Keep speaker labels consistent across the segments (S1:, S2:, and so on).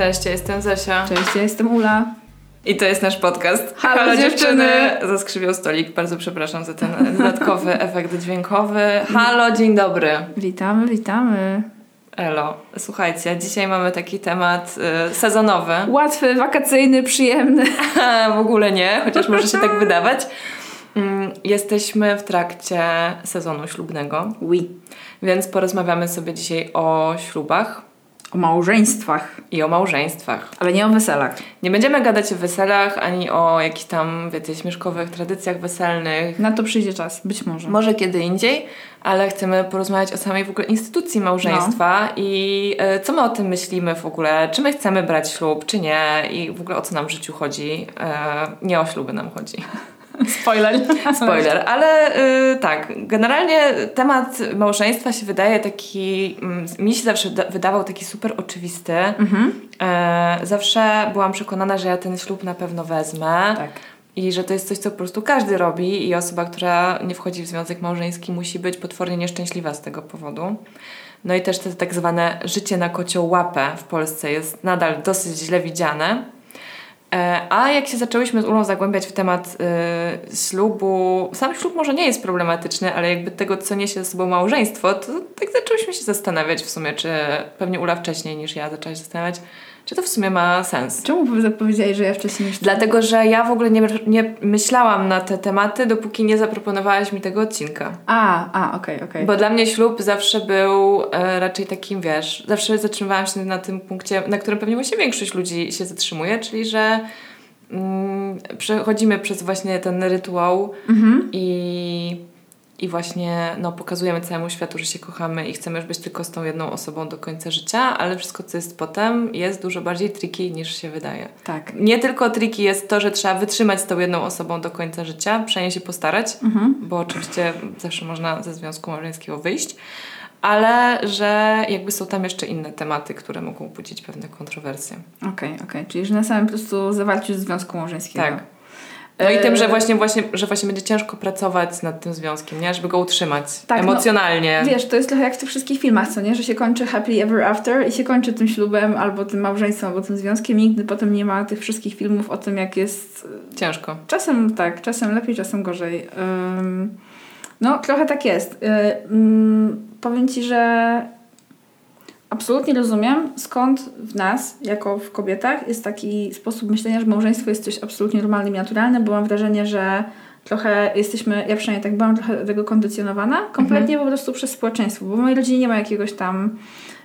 S1: Cześć, ja jestem Zosia.
S2: Cześć, ja jestem Ula.
S1: I to jest nasz podcast.
S2: Halo, dziewczyny!
S1: Zaskrzywiał stolik, bardzo przepraszam za ten dodatkowy efekt dźwiękowy. Halo, dzień dobry.
S2: Witamy, witamy.
S1: Elo, słuchajcie, dzisiaj mamy taki temat y, sezonowy.
S2: Łatwy, wakacyjny, przyjemny.
S1: w ogóle nie, chociaż może się tak wydawać. Mm, Jesteśmy w trakcie sezonu ślubnego,
S2: Oui.
S1: więc porozmawiamy sobie dzisiaj o ślubach
S2: O małżeństwach,
S1: i o małżeństwach.
S2: ale nie o weselach.
S1: Nie będziemy gadać o weselach, ani o jakichś tam, wiecie, śmieszkowych tradycjach weselnych.
S2: Na to przyjdzie czas, być może.
S1: Może kiedy indziej, ale chcemy porozmawiać o samej w ogóle instytucji małżeństwa i e, co my o tym myślimy w ogóle, czy my chcemy brać ślub, czy nie i w ogóle o co nam w życiu chodzi. E, nie o śluby nam chodzi.
S2: Spoiler.
S1: Spoiler, ale y, tak, generalnie temat małżeństwa się wydaje taki, mm, mi się zawsze da- wydawał taki super oczywisty. E, zawsze byłam przekonana, że ja ten ślub na pewno wezmę.
S2: Tak.
S1: I że to jest coś, co po prostu każdy robi i osoba, która nie wchodzi w związek małżeński musi być potwornie nieszczęśliwa z tego powodu. No i też to tak zwane życie na kocioł łapę w Polsce jest nadal dosyć źle widziane. E, A jak się zaczęłyśmy z Ulą zagłębiać w temat y, ślubu, sam ślub może nie jest problematyczny, ale jakby tego, co niesie ze sobą małżeństwo, to tak zaczęłyśmy się zastanawiać w sumie, czy pewnie Ula wcześniej niż ja zaczęła się zastanawiać, czy to w sumie ma sens.
S2: Czemu powiedziałeś, że ja wcześniej ty?
S1: Dlatego, że ja w ogóle nie, nie myślałam na te tematy, dopóki nie zaproponowałaś mi tego odcinka.
S2: A, a, okej, okej.
S1: Bo dla mnie ślub zawsze był e, raczej takim, wiesz, zawsze zatrzymywałam się na tym punkcie, na którym pewnie właśnie większość ludzi się zatrzymuje, czyli że mm, przechodzimy przez właśnie ten rytuał i, i właśnie no, pokazujemy całemu światu, że się kochamy i chcemy już być tylko z tą jedną osobą do końca życia, ale wszystko, co jest potem, jest dużo bardziej tricky niż się wydaje.
S2: Tak.
S1: Nie tylko triki jest to, że trzeba wytrzymać z tą jedną osobą do końca życia, przynajmniej się postarać, bo oczywiście zawsze można ze związku małżeńskiego wyjść, ale że jakby są tam jeszcze inne tematy, które mogą budzić pewne kontrowersje.
S2: Okej, okej. Czyli, że na samym po prostu zawarciu związku małżeńskiego.
S1: Tak. No i tym, że
S2: E,
S1: właśnie, właśnie, że właśnie będzie ciężko pracować nad tym związkiem, nie? Żeby go utrzymać
S2: Tak, no,
S1: emocjonalnie.
S2: Wiesz, to jest trochę jak w tych wszystkich filmach, co nie? Że się kończy happily ever after i się kończy tym ślubem, albo tym małżeństwem, albo tym związkiem i nigdy potem nie ma tych wszystkich filmów o tym, jak jest...
S1: Ciężko.
S2: Czasem tak, czasem lepiej, czasem gorzej. Ym, no, trochę tak jest. Ym, powiem Ci, że absolutnie rozumiem, skąd w nas, jako w kobietach, jest taki sposób myślenia, że małżeństwo jest coś absolutnie normalnym i naturalnym, bo mam wrażenie, że trochę jesteśmy, ja przynajmniej tak byłam trochę do tego kondycjonowana, kompletnie po prostu przez społeczeństwo, bo w mojej rodzinie nie ma jakiegoś tam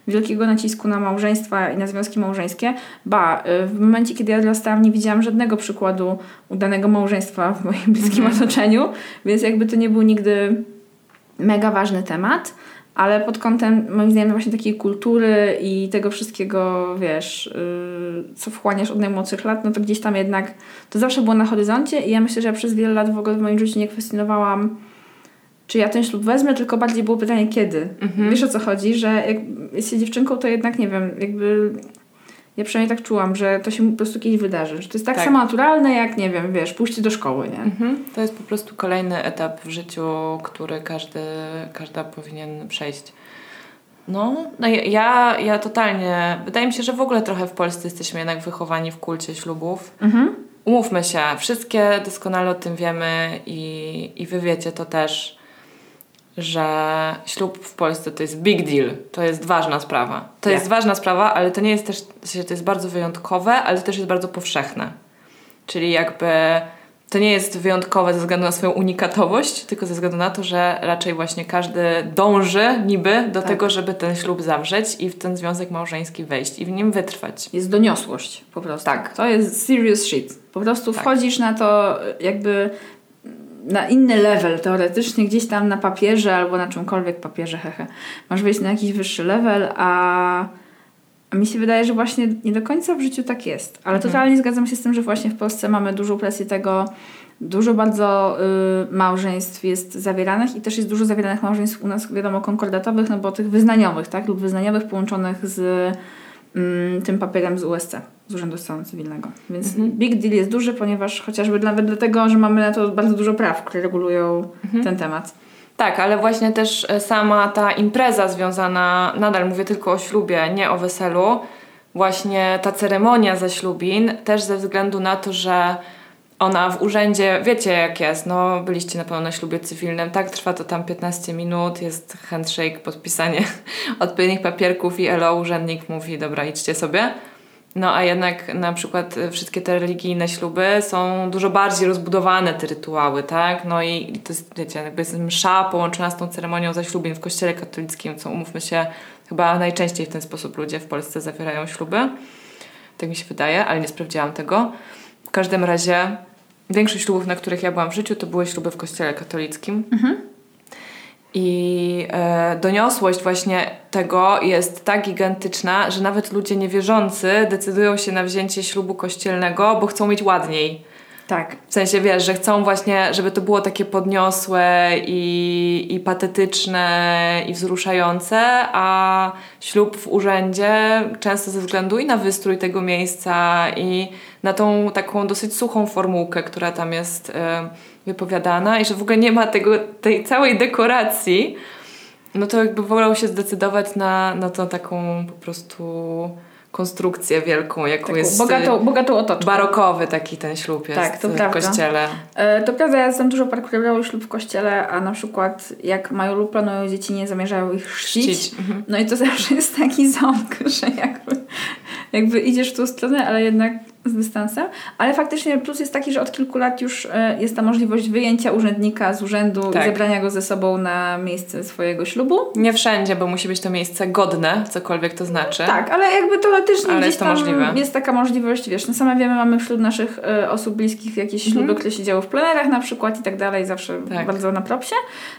S2: wielkiego nacisku na małżeństwa i na związki małżeńskie. Ba, y, w momencie, kiedy ja dorastałam, nie widziałam żadnego przykładu udanego małżeństwa w moim bliskim otoczeniu, więc jakby to nie był nigdy mega ważny temat, ale pod kątem moim zdaniem właśnie takiej kultury i tego wszystkiego, wiesz, yy, co wchłaniasz od najmłodszych lat, no to gdzieś tam jednak to zawsze było na horyzoncie i ja myślę, że ja przez wiele lat w ogóle w moim życiu nie kwestionowałam czy ja ten ślub wezmę, tylko bardziej było pytanie kiedy. Wiesz o co chodzi, że jak jest się dziewczynką, to jednak nie wiem, jakby ja przynajmniej tak czułam, że to się po prostu kiedyś wydarzy. Że to jest tak,
S1: Tak.
S2: samo naturalne, jak nie wiem, wiesz, pójście do szkoły, nie?
S1: Mhm. To jest po prostu kolejny etap w życiu, który każdy, każda powinien przejść. No, no ja- ja, totalnie, wydaje mi się, że w ogóle trochę w Polsce jesteśmy jednak wychowani w kulcie ślubów.
S2: Mhm.
S1: Umówmy się, wszystkie doskonale o tym wiemy i, i wy wiecie to też, że ślub w Polsce to jest big deal, to jest ważna sprawa. To
S2: Tak.
S1: jest ważna sprawa, ale to nie jest też, to jest bardzo wyjątkowe, ale to też jest bardzo powszechne. Czyli jakby to nie jest wyjątkowe ze względu na swoją unikatowość, tylko ze względu na to, że raczej właśnie każdy dąży niby do
S2: Tak.
S1: tego, żeby ten ślub zawrzeć i w ten związek małżeński wejść i w nim wytrwać.
S2: Jest doniosłość po prostu.
S1: Tak.
S2: To jest serious shit. Po prostu
S1: Tak.
S2: wchodzisz na to jakby na inny level teoretycznie, gdzieś tam na papierze albo na czymkolwiek papierze, hehe. Masz wejść na jakiś wyższy level, a, mi się wydaje, że właśnie nie do końca w życiu tak jest. Ale
S1: Mhm.
S2: totalnie zgadzam się z tym, że właśnie w Polsce mamy dużą presję tego, dużo bardzo y, małżeństw jest zawieranych i też jest dużo zawieranych małżeństw u nas, wiadomo, konkordatowych, no bo tych wyznaniowych, tak? Lub wyznaniowych połączonych z tym papierem z USC, z Urzędu Stanu Cywilnego. Więc
S1: Mhm.
S2: big deal jest duży, ponieważ chociażby nawet dlatego, że mamy na to bardzo dużo praw, które regulują
S1: Mhm.
S2: ten temat.
S1: Tak, ale właśnie też e, sama ta impreza związana, nadal mówię tylko o ślubie, nie o weselu, właśnie ta ceremonia zaślubin, też ze względu na to, że ona w urzędzie, wiecie jak jest, no byliście na pewno na ślubie cywilnym, tak, trwa to tam 15 minut, jest handshake, podpisanie odpowiednich papierków i elo, urzędnik mówi, dobra, idźcie sobie. No a jednak na przykład y, wszystkie te religijne śluby są dużo bardziej rozbudowane te rytuały, tak? No i to jest, wiecie, jakby jest msza połączona z tą ceremonią zaślubin w kościele katolickim, co umówmy się, chyba najczęściej w ten sposób ludzie w Polsce zawierają śluby. Tak mi się wydaje, ale nie sprawdziłam tego. W każdym razie większość ślubów, na których ja byłam w życiu, to były śluby w kościele katolickim. I e, doniosłość właśnie tego jest tak gigantyczna, że nawet ludzie niewierzący decydują się na wzięcie ślubu kościelnego, bo chcą mieć ładniej.
S2: Tak.
S1: W sensie wiesz, że chcą właśnie, żeby to było takie podniosłe i, i patetyczne i wzruszające, a ślub w urzędzie często ze względu i na wystrój tego miejsca i na tą taką dosyć suchą formułkę, która tam jest e, wypowiadana i że w ogóle nie ma tego, tej całej dekoracji, no to jakby wolał się zdecydować na, na tą taką po prostu konstrukcję wielką, jaką
S2: Taką
S1: jest
S2: bogatą, bogatą otoczką.
S1: barokowy taki ten ślub jest
S2: Tak, to
S1: w
S2: prawda.
S1: kościele.
S2: E, To prawda, ja znam dużo par, które brały ślub w kościele, a na przykład jak mają lub planują dzieci, nie zamierzają ich chrzcić.
S1: Chrzcić. Mhm.
S2: No i to zawsze jest taki ząb, że jakby, jakby idziesz w tą stronę, ale jednak z dystansem. Ale faktycznie plus jest taki, że od kilku lat już e, jest ta możliwość wyjęcia urzędnika z urzędu
S1: Tak.
S2: i zebrania go ze sobą na miejsce swojego ślubu.
S1: Nie wszędzie, bo musi być to miejsce godne, cokolwiek to znaczy.
S2: Tak, ale jakby teoretycznie
S1: Ale
S2: gdzieś
S1: jest to
S2: tam
S1: możliwe.
S2: jest taka możliwość, wiesz, no same wiemy, mamy wśród naszych e, osób bliskich jakieś śluby,
S1: Mhm.
S2: które się działy w plenerach na przykład i tak dalej, zawsze
S1: Tak.
S2: bardzo na propsie.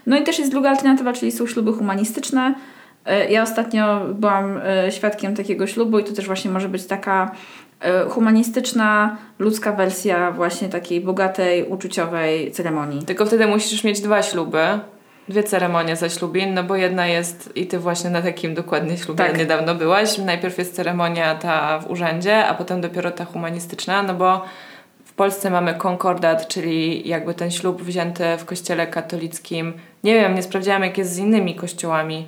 S2: No i też jest druga alternatywa, czyli są śluby humanistyczne. E, Ja ostatnio byłam e, świadkiem takiego ślubu i to też właśnie może być taka e, humanistyczna, ludzka wersja właśnie takiej bogatej, uczuciowej ceremonii.
S1: Tylko wtedy musisz mieć dwa śluby, dwie ceremonie zaślubin, no bo jedna jest i ty właśnie na takim dokładnie ślubie
S2: Tak.
S1: niedawno byłaś. Najpierw jest ceremonia ta w urzędzie, a potem dopiero ta humanistyczna, no bo w Polsce mamy konkordat, czyli jakby ten ślub wzięty w kościele katolickim. Nie wiem, nie sprawdziłam jak jest z innymi kościołami.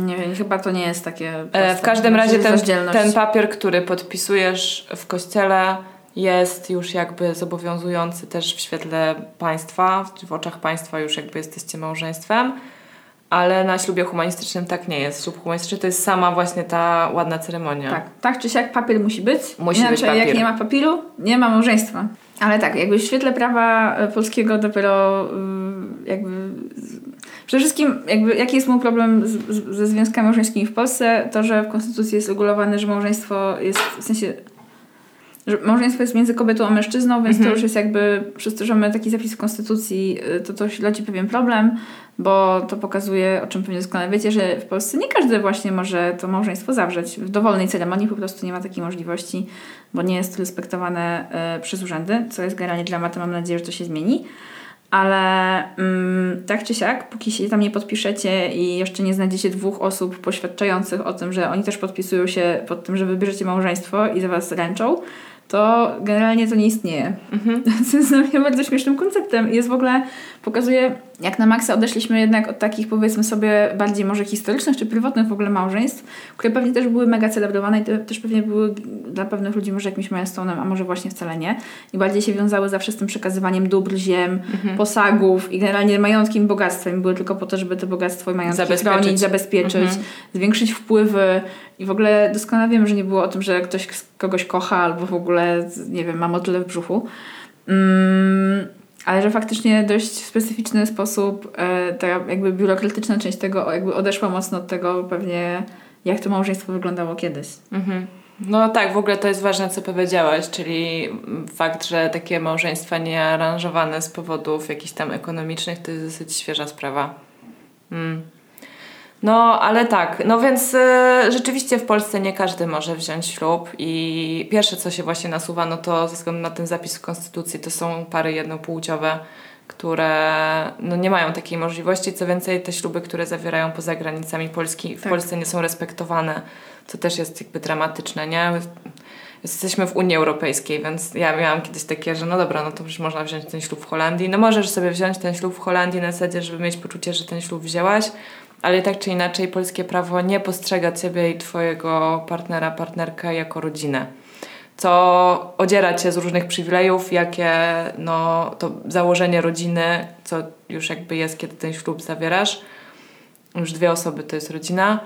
S2: Nie wiem, chyba to nie jest takie
S1: E,
S2: proste.
S1: W każdym razie ten, ten papier, który podpisujesz w kościele, jest już jakby zobowiązujący też w świetle państwa, w- oczach państwa już jakby jesteście małżeństwem, ale na ślubie humanistycznym tak nie jest. Ślub humanistyczny to jest sama właśnie ta ładna ceremonia.
S2: Tak, tak czy siak papier musi być.
S1: Musi
S2: Inaczej,
S1: być papier.
S2: jak nie ma papieru, nie ma małżeństwa. Ale tak, jakby w świetle prawa e, polskiego dopiero y, jakby... Przede wszystkim, jakby, jaki jest mój problem z, z, ze związkami małżeńskimi w Polsce, to, że w Konstytucji jest uregulowane, że małżeństwo jest, w sensie, że małżeństwo jest między kobietą a mężczyzną, więc to już jest jakby, przez to, że mamy taki zapis w Konstytucji, y, to to rodzi pewien problem, bo to pokazuje, o czym pewnie doskonale wiecie, że w Polsce nie każdy właśnie może to małżeństwo zawrzeć. W dowolnej ceremonii po prostu nie ma takiej możliwości, bo nie jest to respektowane e, przez urzędy, co jest generalnie dramatem. Mam nadzieję, że to się zmieni. Ale mm, tak czy siak, póki się tam nie podpiszecie i jeszcze nie znajdziecie dwóch osób poświadczających o tym, że oni też podpisują się pod tym, że wybierzecie małżeństwo i za was ręczą, to generalnie to nie istnieje. Co jest dla mnie bardzo śmiesznym konceptem. Jest w ogóle, pokazuje, jak na maksa odeszliśmy jednak od takich, powiedzmy sobie, bardziej może historycznych czy pierwotnych w ogóle małżeństw, które pewnie też były mega celebrowane i te, też pewnie były dla pewnych ludzi może jakimś milestone'em, a może właśnie wcale nie. I bardziej się wiązały zawsze z tym przekazywaniem dóbr ziem, posagów i generalnie majątkiem bogactwem. Były tylko po to, żeby to bogactwo i majątki
S1: Zabezpieczyć.
S2: chronić, zabezpieczyć,
S1: Mhm.
S2: zwiększyć wpływy. I w ogóle doskonale wiem, że nie było o tym, że ktoś kogoś kocha albo w ogóle, nie wiem, ma motyle w brzuchu. Mm, ale że faktycznie dość w specyficzny sposób e, ta jakby biurokratyczna część tego jakby odeszła mocno od tego pewnie, jak to małżeństwo wyglądało kiedyś.
S1: Mhm. No tak, w ogóle to jest ważne, co powiedziałaś, czyli fakt, że takie małżeństwa niearanżowane z powodów jakichś tam ekonomicznych to jest dosyć świeża sprawa. Mm. No, ale tak, no więc y, rzeczywiście w Polsce nie każdy może wziąć ślub i pierwsze, co się właśnie nasuwa, no to ze względu na ten zapis w Konstytucji, to są pary jednopłciowe, które no, nie mają takiej możliwości. Co więcej, te śluby, które zawierają poza granicami Polski, w tak. Polsce nie są respektowane, co też jest jakby dramatyczne, nie? Jesteśmy w Unii Europejskiej, więc ja miałam kiedyś takie, że no dobra, no to już można wziąć ten ślub w Holandii. No możesz sobie wziąć ten ślub w Holandii na zasadzie, żeby mieć poczucie, że ten ślub wzięłaś, ale tak czy inaczej polskie prawo nie postrzega ciebie i twojego partnera, partnerkę jako rodzinę. Co odziera cię z różnych przywilejów, jakie no, to założenie rodziny, co już jakby jest, kiedy ten ślub zawierasz. Już dwie osoby to jest rodzina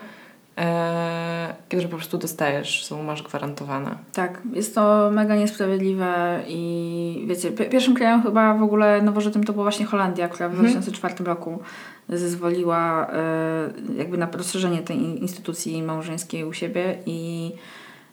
S1: e, które po prostu dostajesz, są masz gwarantowane.
S2: Tak, jest to mega niesprawiedliwe i wiecie, pierwszym krajem chyba w ogóle nowożytnym to była właśnie Holandia, która w mhm. 2004 roku zezwoliła e, jakby na rozszerzenie tej instytucji małżeńskiej u siebie i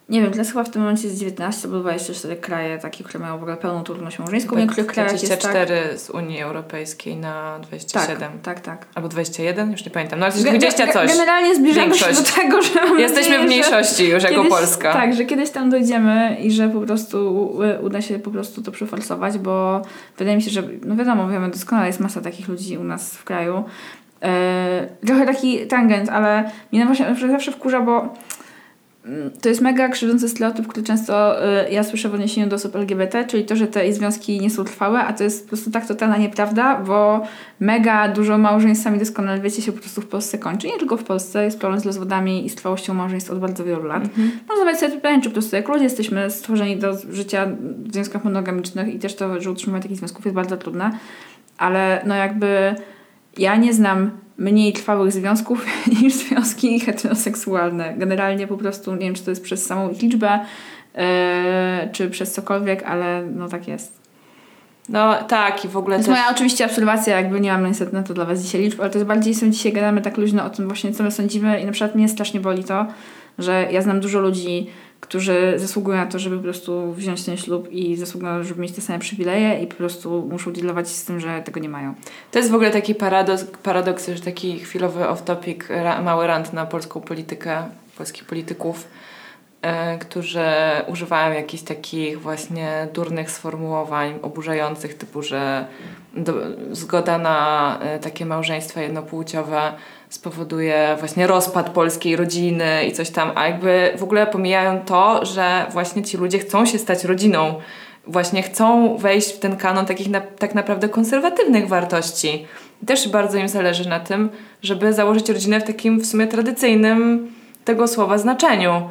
S2: nie wiem, teraz chyba w tym momencie jest 19 albo 24 kraje takie, które mają w ogóle pełną trudność małżeńską. W niektórych
S1: krajach 24 jest tak... z Unii Europejskiej na 27.
S2: Tak, tak, tak.
S1: Albo 21? Już nie pamiętam. No ale 20 coś.
S2: Generalnie zbliżamy Większość. się do tego, że
S1: Jesteśmy w mniejszości już jako Polska.
S2: Tak, że kiedyś tam dojdziemy i że po prostu uda się po prostu to przeforsować, bo wydaje mi się, że no wiadomo, wiemy doskonale, jest masa takich ludzi u nas w kraju. Yy, trochę taki tangent, ale mnie właśnie zawsze wkurza, bo to jest mega krzywdzący stereotyp, który często y, ja słyszę w odniesieniu do osób LGBT, czyli to, że te związki nie są trwałe, a to jest po prostu tak totalna nieprawda, bo mega dużo małżeństw, sami doskonale wiecie, się po prostu w Polsce kończy. Nie tylko w Polsce, jest problem z rozwodami i z trwałością małżeństw od bardzo wielu lat. Mhm. Można zadać sobie pytanie, czy po prostu jak ludzie jesteśmy stworzeni do życia w związkach monogamicznych i też to, że utrzymywanie takich związków jest bardzo trudne, ale no jakby ja nie znam mniej trwałych związków niż związki heteroseksualne. Generalnie po prostu, nie wiem, czy to jest przez samą ich liczbę, yy, czy przez cokolwiek, ale no tak jest.
S1: No tak i w ogóle
S2: To jest też... moja oczywiście obserwacja, jakby nie mam niestety na to dla Was dzisiaj liczb, ale to jest bardziej, są dzisiaj gadamy tak luźno o tym właśnie, co my sądzimy i na przykład mnie strasznie boli to, że ja znam dużo ludzi, którzy zasługują na to, żeby po prostu wziąć ten ślub i zasługują, żeby mieć te same przywileje i po prostu muszą dealować z tym, że tego nie mają.
S1: To jest w ogóle taki paradoks, paradoks że taki chwilowy off-topic, mały rant na polską politykę, polskich polityków, e, którzy używają jakichś takich właśnie durnych sformułowań, oburzających, typu, że do, zgoda na e, takie małżeństwa jednopłciowe spowoduje właśnie rozpad polskiej rodziny i coś tam, a jakby w ogóle pomijają to, że właśnie ci ludzie chcą się stać rodziną, właśnie chcą wejść w ten kanon takich na, tak naprawdę konserwatywnych wartości. Też bardzo im zależy na tym, żeby założyć rodzinę w takim w sumie tradycyjnym tego słowa znaczeniu.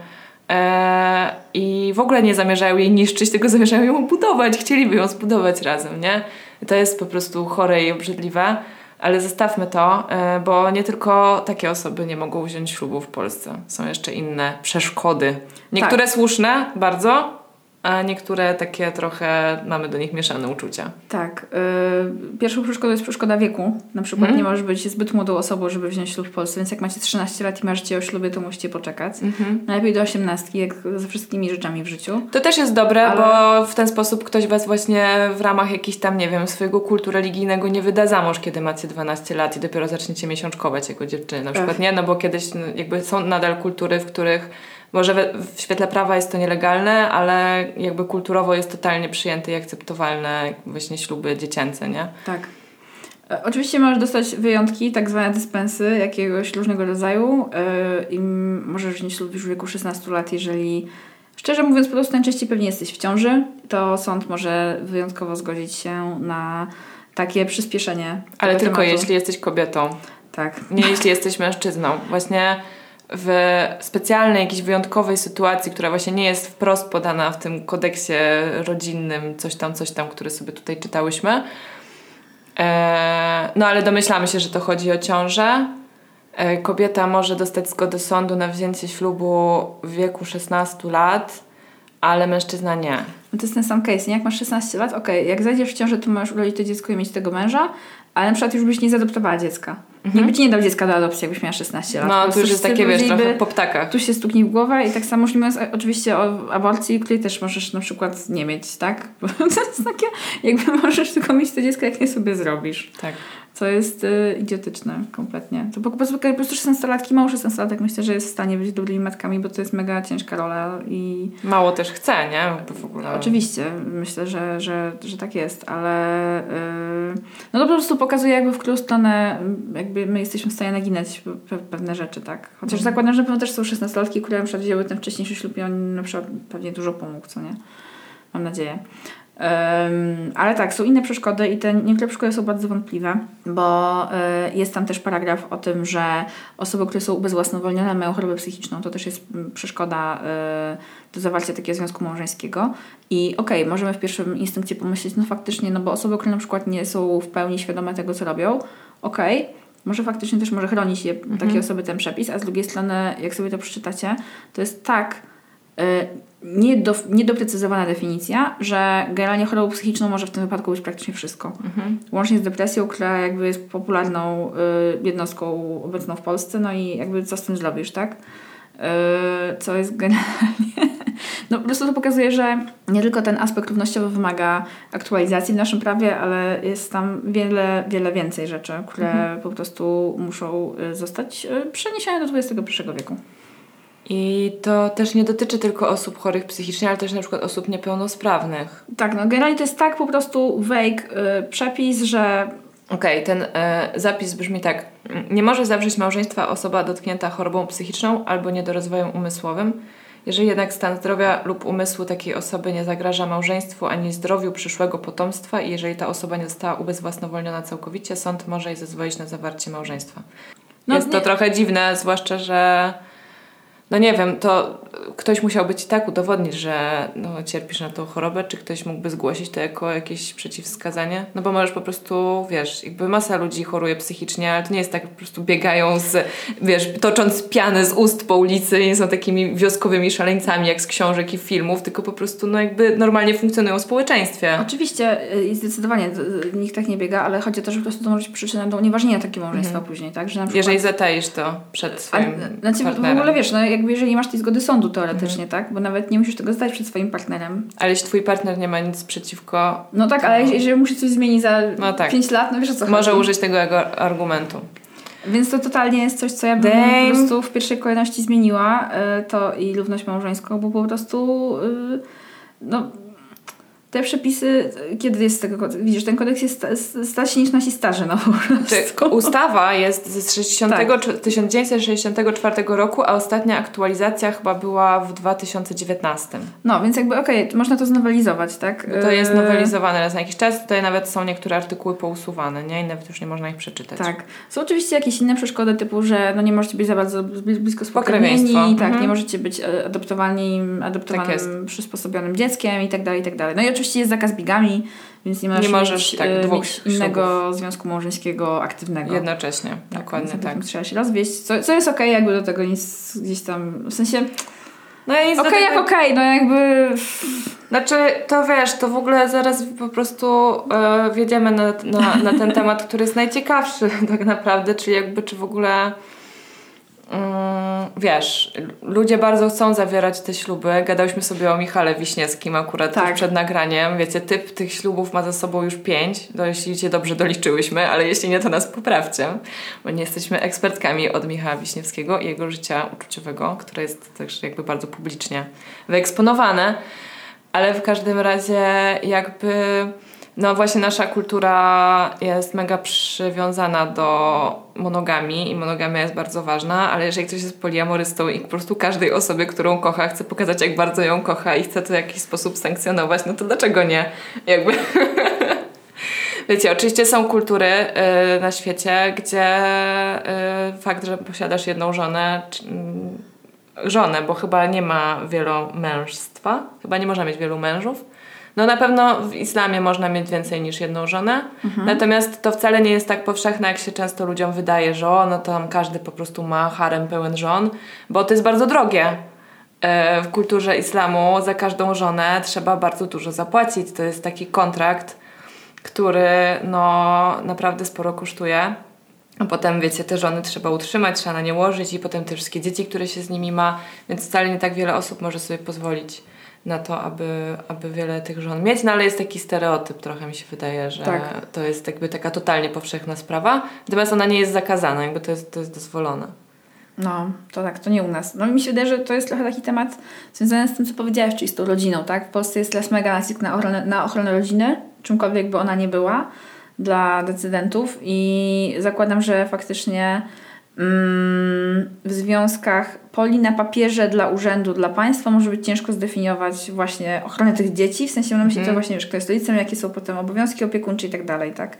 S1: Eee, I w ogóle nie zamierzają jej niszczyć, tylko zamierzają ją budować, chcieliby ją zbudować razem, nie? To jest po prostu chore i obrzydliwe. Ale zostawmy to, e, bo nie tylko takie osoby nie mogą wziąć ślubu w Polsce. Są jeszcze inne przeszkody. Niektóre tak. słuszne, bardzo, a niektóre takie trochę mamy do nich mieszane uczucia.
S2: Tak. Yy, pierwszą przeszkodą jest przeszkoda wieku. Na przykład mm. nie możesz być zbyt młodą osobą, żeby wziąć ślub w Polsce, więc jak macie 13 lat i marzycie o ślubie, to musicie poczekać. Mm-hmm. Najlepiej do 18, jak ze wszystkimi rzeczami w życiu.
S1: To też jest dobre, Ale... bo w ten sposób ktoś was właśnie w ramach jakiś tam, nie wiem, swojego kultu religijnego nie wyda za mąż, kiedy macie 12 lat i dopiero zaczniecie miesiączkować jako dziewczyny. Na przykład Ech. nie, no bo kiedyś no, jakby są nadal kultury, w których może w, w świetle prawa jest to nielegalne, ale jakby kulturowo jest totalnie przyjęte i akceptowalne właśnie śluby dziecięce, nie?
S2: Tak. E, oczywiście możesz dostać wyjątki, tak zwane dyspensy jakiegoś różnego rodzaju yy, i możesz wziąć ślub już w wieku 16 lat, jeżeli szczerze mówiąc po prostu najczęściej pewnie jesteś w ciąży, to sąd może wyjątkowo zgodzić się na takie przyspieszenie.
S1: Ale tylko tematu. jeśli jesteś kobietą.
S2: Tak.
S1: Nie jeśli jesteś mężczyzną. Właśnie w specjalnej, jakiejś wyjątkowej sytuacji, która właśnie nie jest wprost podana w tym kodeksie rodzinnym, coś tam, coś tam, który sobie tutaj czytałyśmy. E, no ale domyślamy się, że to chodzi o ciążę. E, kobieta może dostać zgodę sądu na wzięcie ślubu w wieku 16 lat, ale mężczyzna nie.
S2: No to jest ten sam case, nie? Jak masz 16 lat, okej, okay, jak zajdziesz w ciążę, to możesz urodzić to dziecko i mieć tego męża, ale na przykład już byś nie zaadoptowała dziecka. Nikt by ci nie dał dziecka do adopcji, jakbyś miała 16 lat.
S1: No, to
S2: prostu
S1: już jest takie, wiesz, trochę po ptakach.
S2: Tu się stuknij w głowę i tak samo już nie mówiąc oczywiście o aborcji, której też możesz na przykład nie mieć, tak? Bo to jest takie, jakby możesz tylko mieć to dziecko, jak nie sobie zrobisz.
S1: Tak.
S2: Co jest y, idiotyczne kompletnie. To po prostu, po prostu 16-latki, mało 16-latek myślę, że jest w stanie być dobrymi matkami, bo to jest mega ciężka rola i
S1: Mało też chce, nie? W ogóle.
S2: oczywiście myślę, że, że, że tak jest, ale y, no to po prostu pokazuje jakby w którą stronę y, jakby my jesteśmy w stanie naginać pe- pewne rzeczy, tak? Chociaż
S1: Mhm.
S2: zakładam, że pewno też są 16-latki, które na przykład wzięły ten wcześniejszy ślub i on na przykład pewnie dużo pomógł, co nie? Mam nadzieję. Ale tak, są inne przeszkody i te niektóre przeszkody są bardzo wątpliwe, bo y, jest tam też paragraf o tym, że osoby, które są ubezwłasnowolnione mają chorobę psychiczną. To też jest przeszkoda y, do zawarcia takiego związku małżeńskiego. I okej, możemy w pierwszym instynkcie pomyśleć, no faktycznie, no bo osoby, które na przykład nie są w pełni świadome tego, co robią, okej, może faktycznie też może chronić je takie osoby ten przepis, a z drugiej strony, jak sobie to przeczytacie, to jest tak y, niedo, niedoprecyzowana definicja, że generalnie chorobą psychiczną może w tym wypadku być praktycznie wszystko.
S1: Mhm.
S2: Łącznie z depresją, która jakby jest popularną y, jednostką obecną w Polsce, no i jakby co z tym zrobisz, tak? Y, co jest generalnie... No po prostu to pokazuje, że nie tylko ten aspekt równościowy wymaga aktualizacji w naszym prawie, ale jest tam wiele, wiele więcej rzeczy, które po prostu muszą y, zostać y, przeniesione do XXI wieku.
S1: I to też nie dotyczy tylko osób chorych psychicznie, ale też na przykład osób niepełnosprawnych.
S2: Tak, no generalnie to jest tak po prostu vague y, przepis, że
S1: Okej, ten e, zapis brzmi tak. Nie może zawrzeć małżeństwa osoba dotknięta chorobą psychiczną albo niedorozwojem umysłowym. Jeżeli jednak stan zdrowia lub umysłu takiej osoby nie zagraża małżeństwu ani zdrowiu przyszłego potomstwa i jeżeli ta osoba nie została ubezwłasnowolniona całkowicie, sąd może jej zezwolić na zawarcie małżeństwa.
S2: No
S1: Jest to
S2: nie-
S1: trochę dziwne, zwłaszcza, że no nie wiem, to ktoś musiałby ci tak udowodnić, że no, cierpisz na tą chorobę, czy ktoś mógłby zgłosić to jako jakieś przeciwwskazanie? No bo możesz po prostu, wiesz, jakby masa ludzi choruje psychicznie, ale to nie jest tak, po prostu biegają z, wiesz, tocząc pianę z ust po ulicy i nie są takimi wioskowymi szaleńcami jak z książek i filmów, tylko po prostu no jakby normalnie funkcjonują w społeczeństwie.
S2: Oczywiście y, i zdecydowanie nikt tak nie biega, ale chodzi o to, że po prostu to może być przyczyną do unieważnienia takiego małżeństwa później, tak? Że na przykład...
S1: Jeżeli zataisz to przed
S2: A,
S1: swoim
S2: znaczy, w
S1: partnerem.
S2: ogóle wiesz, no jakby jeżeli masz tej zgody sądu teoretycznie,
S1: Mhm.
S2: tak? Bo nawet nie musisz tego zdać przed swoim partnerem.
S1: Ale jeśli twój partner nie ma nic przeciwko,
S2: No tak, ale jeżeli musi coś zmienić za
S1: No tak.
S2: 5 lat, no wiesz o co
S1: może
S2: chodzi.
S1: użyć tego argumentu.
S2: Więc to totalnie jest coś, co ja bym
S1: Dame.
S2: po prostu w pierwszej kolejności zmieniła, y, to i równość małżeńską, bo po prostu y, no te przepisy, kiedy jest tego, widzisz, ten kodeks jest sta- starszy niż nasi starzy, no po prostu.
S1: ustawa jest z 60,
S2: Tak.
S1: czy- 1964 roku, a ostatnia aktualizacja chyba była w 2019.
S2: No, więc jakby okej, to można to znowelizować, tak?
S1: To jest
S2: Y,
S1: nowelizowane raz na jakiś czas. Tutaj nawet są niektóre artykuły pousuwane, nie? I nawet już nie można ich przeczytać.
S2: Tak. Są oczywiście jakieś inne przeszkody, typu, że no nie możecie być za bardzo bli- blisko spokrewnieni, tak,
S1: Mhm.
S2: nie możecie być e, adoptowanym, adoptowanym
S1: Tak
S2: przysposobionym dzieckiem i tak dalej, i tak dalej. No i oczywiście jest zakaz bigami, więc nie możesz,
S1: Nie możesz,
S2: mieć,
S1: tak,
S2: e,
S1: dwóch
S2: mieć innego związku małżeńskiego aktywnego.
S1: Jednocześnie, dokładnie
S2: więc
S1: tak.
S2: Trzeba się rozwieść, co, co jest okej, jakby do tego nic gdzieś tam, w sensie
S1: No i
S2: okej
S1: okay,
S2: jak okej, no jakby
S1: Znaczy, to wiesz, to w ogóle zaraz po prostu e, wjedziemy na, na, na ten temat, który jest najciekawszy tak naprawdę, czyli jakby czy w ogóle wiesz, ludzie bardzo chcą zawierać te śluby. Gadałyśmy sobie o Michale Wiśniewskim akurat
S2: Tak.
S1: przed nagraniem. Wiecie, typ tych ślubów ma za sobą już pięć, to jeśli cię dobrze doliczyłyśmy, ale jeśli nie, to nas poprawcie, bo nie jesteśmy ekspertkami od Michała Wiśniewskiego i jego życia uczuciowego, które jest też jakby bardzo publicznie wyeksponowane. Ale w każdym razie jakby no właśnie nasza kultura jest mega przywiązana do monogami i monogamia jest bardzo ważna, ale jeżeli ktoś jest poliamorystą i po prostu każdej osobie, którą kocha, chce pokazać jak bardzo ją kocha i chce to w jakiś sposób sankcjonować, no to dlaczego nie? Jakby... Wiecie, oczywiście są kultury y, na świecie, gdzie y, fakt, że posiadasz jedną żonę, czy, mm, żonę, bo chyba nie ma wielomężstwa, chyba nie można mieć wielu mężów. No na pewno w islamie można mieć więcej niż jedną żonę, natomiast to wcale nie jest tak powszechne, jak się często ludziom wydaje, że o, no tam każdy po prostu ma harem pełen żon, bo to jest bardzo drogie. E, W kulturze islamu za każdą żonę trzeba bardzo dużo zapłacić. To jest taki kontrakt, który no naprawdę sporo kosztuje. A potem, wiecie, te żony trzeba utrzymać, trzeba na nie łożyć i potem te wszystkie dzieci, które się z nimi ma, więc wcale nie tak wiele osób może sobie pozwolić na to, aby, aby wiele tych żon mieć, no ale jest taki stereotyp, trochę mi się wydaje, że
S2: Tak.
S1: to jest jakby taka totalnie powszechna sprawa, natomiast ona nie jest zakazana, jakby to jest, to jest dozwolone.
S2: No, to tak, to nie u nas. No mi się wydaje, że to jest trochę taki temat związany z tym, co powiedziałaś, czyli z tą rodziną, tak? W Polsce jest teraz mega nacisk na ochronę, na ochronę rodziny, czymkolwiek by ona nie była, dla decydentów i zakładam, że faktycznie w związkach poli na papierze dla urzędu, dla państwa może być ciężko zdefiniować właśnie ochronę tych dzieci, w sensie mam na myśli to właśnie, że kto jest rodzicem, jakie są potem obowiązki opiekuńcze i tak dalej, tak?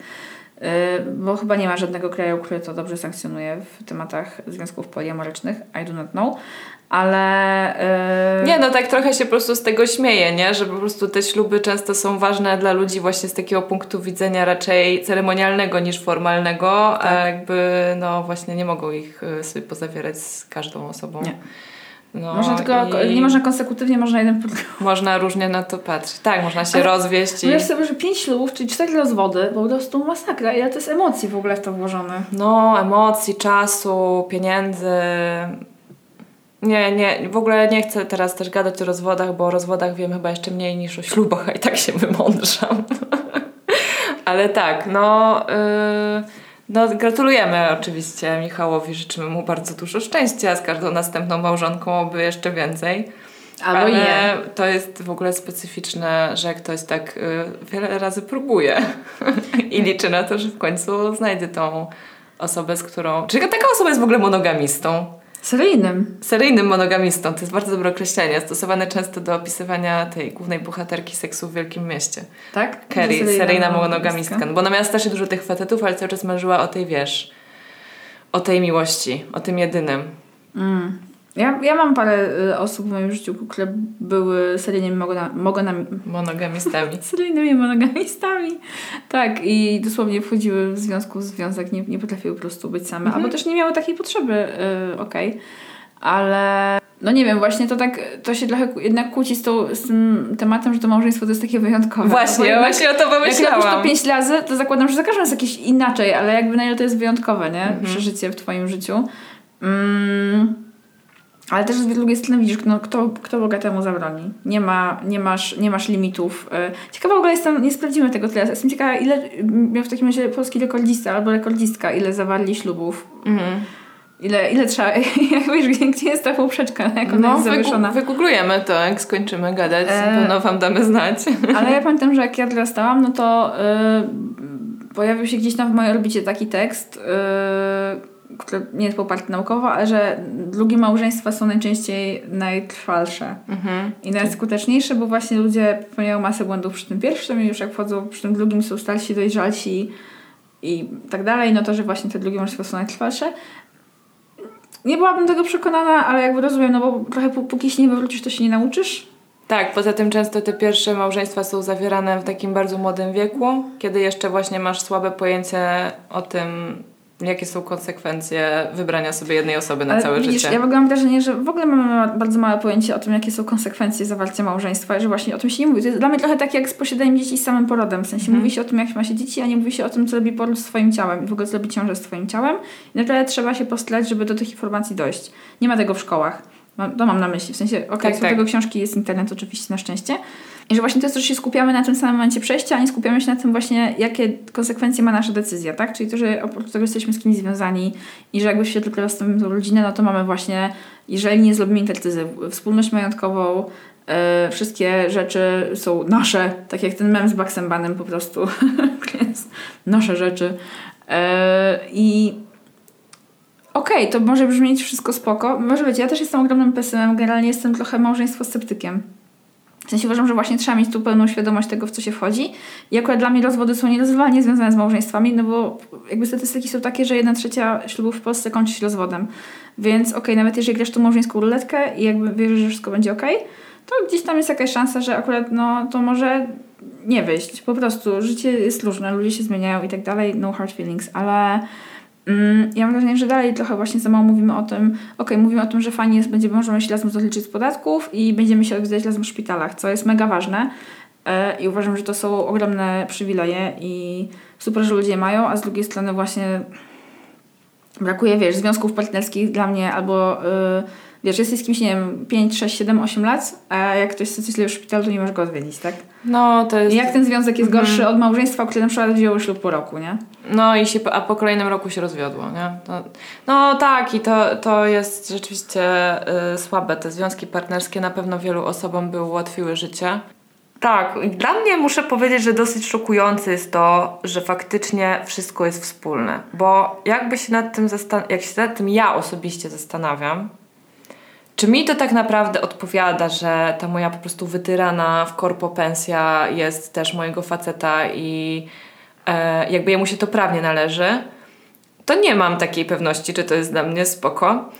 S2: Yy, bo chyba nie ma żadnego kraju, który to dobrze sankcjonuje w tematach związków poliamorycznych. I do not know. Ale. Yy,
S1: Nie, no tak trochę się po prostu z tego śmieję, nie? Że po prostu te śluby często są ważne dla ludzi właśnie z takiego punktu widzenia raczej ceremonialnego niż formalnego, a
S2: Tak.
S1: jakby no właśnie nie mogą ich y, sobie pozawierać z każdą osobą.
S2: Nie.
S1: No,
S2: można tylko,
S1: i
S2: nie można konsekutywnie, można jeden
S1: Można różnie na to patrzeć. Tak, można się
S2: Ale-
S1: rozwieść i...
S2: Sobie, że pięć ślubów, czyli cztery rozwody, po prostu masakra. Ile to jest emocji w ogóle w to włożone.
S1: No, emocji, czasu, pieniędzy. Nie, nie, w ogóle nie chcę teraz też gadać o rozwodach, bo o rozwodach wiem chyba jeszcze mniej niż o ślubach, a i tak się wymądrzam. Ale tak, no, yy, no gratulujemy oczywiście Michałowi, życzymy mu bardzo dużo szczęścia z każdą następną małżonką, oby jeszcze więcej.
S2: Albo
S1: Ale
S2: nie.
S1: to jest w ogóle specyficzne, że ktoś tak y, wiele razy próbuje i liczy na to, że w końcu znajdzie tą osobę, z którą... Czyli taka osoba jest w ogóle monogamistą.
S2: Seryjnym.
S1: Seryjnym monogamistą. To jest bardzo dobre określenie, stosowane często do opisywania tej głównej bohaterki seksu w Wielkim Mieście.
S2: Tak?
S1: Kerry,
S2: Seryjna
S1: seryjna
S2: monogamistka.
S1: No bo ona miała strasznie dużo tych facetów, ale cały czas marzyła o tej, wiesz, o tej miłości, o tym jedynym.
S2: Mm. Ja, ja mam parę y, osób w moim życiu, które były seryjnymi mogona- mogonami,
S1: Monogamistami.
S2: seryjnymi monogamistami. Tak, i dosłownie wchodziły w związku w związek, nie, nie potrafiły po prostu być same,
S1: Mhm.
S2: albo też nie miały takiej potrzeby, y, okej. Ale no nie wiem, właśnie to tak, to się trochę jednak kłóci z, tą, z tym tematem, że to małżeństwo to jest takie wyjątkowe.
S1: Właśnie,
S2: jednak-
S1: właśnie o to
S2: Jak robisz to
S1: pomyślałam.
S2: pięć razy, to zakładam, że za każdym jest jakieś inaczej, ale jakby na ile to jest wyjątkowe, nie?
S1: Mhm.
S2: Przeżycie w twoim życiu. Mm. Ale też z drugiej strony widzisz, no, kto, kto bogatemu zabroni. Nie, ma, nie, masz, nie masz limitów. Y, Ciekawa w ogóle jestem, nie sprawdzimy tego teraz. Jestem ciekawa, ile miał w takim razie polski rekordista albo rekordzistka, ile zawarli ślubów.
S1: Mhm.
S2: Ile, ile trzeba, jak wiesz, gdzie jest ta poprzeczka, jak ona
S1: No,
S2: jest zawieszona.
S1: wygooglujemy to, jak skończymy gadać.
S2: E,
S1: Pewno wam damy znać.
S2: Ale ja pamiętam, że jak ja dorastałam, no to yy, pojawił się gdzieś tam w mojej orbicie taki tekst, yy, nie jest poparty naukowo, ale że drugie małżeństwa są najczęściej najtrwalsze
S1: Mhm.
S2: i najskuteczniejsze, bo właśnie ludzie popełniają masę błędów przy tym pierwszym i już jak wchodzą przy tym drugim są starsi, dojrzalsi i tak dalej, no to, że właśnie te drugie małżeństwa są najtrwalsze. Nie byłabym tego przekonana, ale jakby rozumiem, no bo trochę pó- póki się nie wywrócisz, to się nie nauczysz.
S1: Tak, poza tym często te pierwsze małżeństwa są zawierane w takim bardzo młodym wieku, kiedy jeszcze właśnie masz słabe pojęcie o tym, jakie są konsekwencje wybrania sobie jednej osoby na
S2: Ale
S1: całe
S2: widzisz,
S1: życie.
S2: Ja w ogóle mam wrażenie, że w ogóle mamy ma- bardzo małe pojęcie o tym, jakie są konsekwencje zawarcia małżeństwa, i że właśnie o tym się nie mówi. To jest dla mnie trochę tak jak z posiadaniem dzieci z samym porodem. W sensie
S1: Mhm.
S2: mówi się o tym, jak ma się dzieci, a nie mówi się o tym, co robi poród z swoim ciałem i w ogóle co robi ciąża z twoim ciałem. I naprawdę trzeba się postarać, żeby do tych informacji dojść. Nie ma tego w szkołach. Mam, to mam na myśli. W sensie, okej,
S1: Tak,
S2: są
S1: tak.
S2: tego książki, jest internet oczywiście na szczęście. I że właśnie to jest to, że się skupiamy na tym samym momencie przejścia, a nie skupiamy się na tym właśnie, jakie konsekwencje ma nasza decyzja, tak? Czyli to, że oprócz tego jesteśmy z kimś związani i że jakby w świetle prawa stawimy tą rodzinę, no to mamy właśnie, jeżeli nie zrobimy intercyzy, wspólność majątkową, e, wszystkie rzeczy są nasze, tak jak ten mem z Baxembanem po prostu, Więc nasze rzeczy. E, I okej, to może brzmieć wszystko spoko. Może być, ja też jestem ogromnym pesymem, generalnie jestem trochę małżeństwo sceptykiem. W sensie uważam, że właśnie trzeba mieć tu pełną świadomość tego, w co się wchodzi. I akurat dla mnie rozwody są nierozerwalnie związane z małżeństwami, no bo jakby statystyki są takie, że jedna trzecia ślubów w Polsce kończy się rozwodem. Więc okej, nawet jeżeli grasz tu małżeńską ruletkę i jakby wierzysz, że wszystko będzie okej, to gdzieś tam jest jakaś szansa, że akurat no to może nie wyjść. Po prostu życie jest różne, ludzie się zmieniają i tak dalej, no hard feelings, ale ja mam wrażenie, że dalej trochę właśnie za mało mówimy o tym, okej, mówimy o tym, że fajnie jest, będzie, możemy się razem rozliczyć z podatków i będziemy się odwiedzać razem w szpitalach, co jest mega ważne. E, i uważam, że to są ogromne przywileje i super, że ludzie mają, a z drugiej strony właśnie brakuje, wiesz, związków partnerskich dla mnie albo... Yy, wiesz, jesteś z kimś, nie wiem, 5, 6, 7, 8 lat, a jak ktoś chce coś w szpitalu, to nie możesz go odwiedzić, tak?
S1: No, to jest...
S2: I jak ten związek jest gorszy mm. od małżeństwa, które na przykład wzięło ślub po roku, nie?
S1: No i się, a po kolejnym roku się rozwiodło, nie? To, no tak i to, to jest rzeczywiście y, słabe. Te związki partnerskie na pewno wielu osobom by ułatwiły życie. Tak, dla mnie muszę powiedzieć, że dosyć szokujące jest to, że faktycznie wszystko jest wspólne. Bo jakby się nad tym zastan- jak się nad tym ja osobiście zastanawiam, czy mi to tak naprawdę odpowiada, że ta moja po prostu wytyrana w korpo pensja jest też mojego faceta i e, jakby jemu się to prawnie należy? To nie mam takiej pewności, czy to jest dla mnie spoko,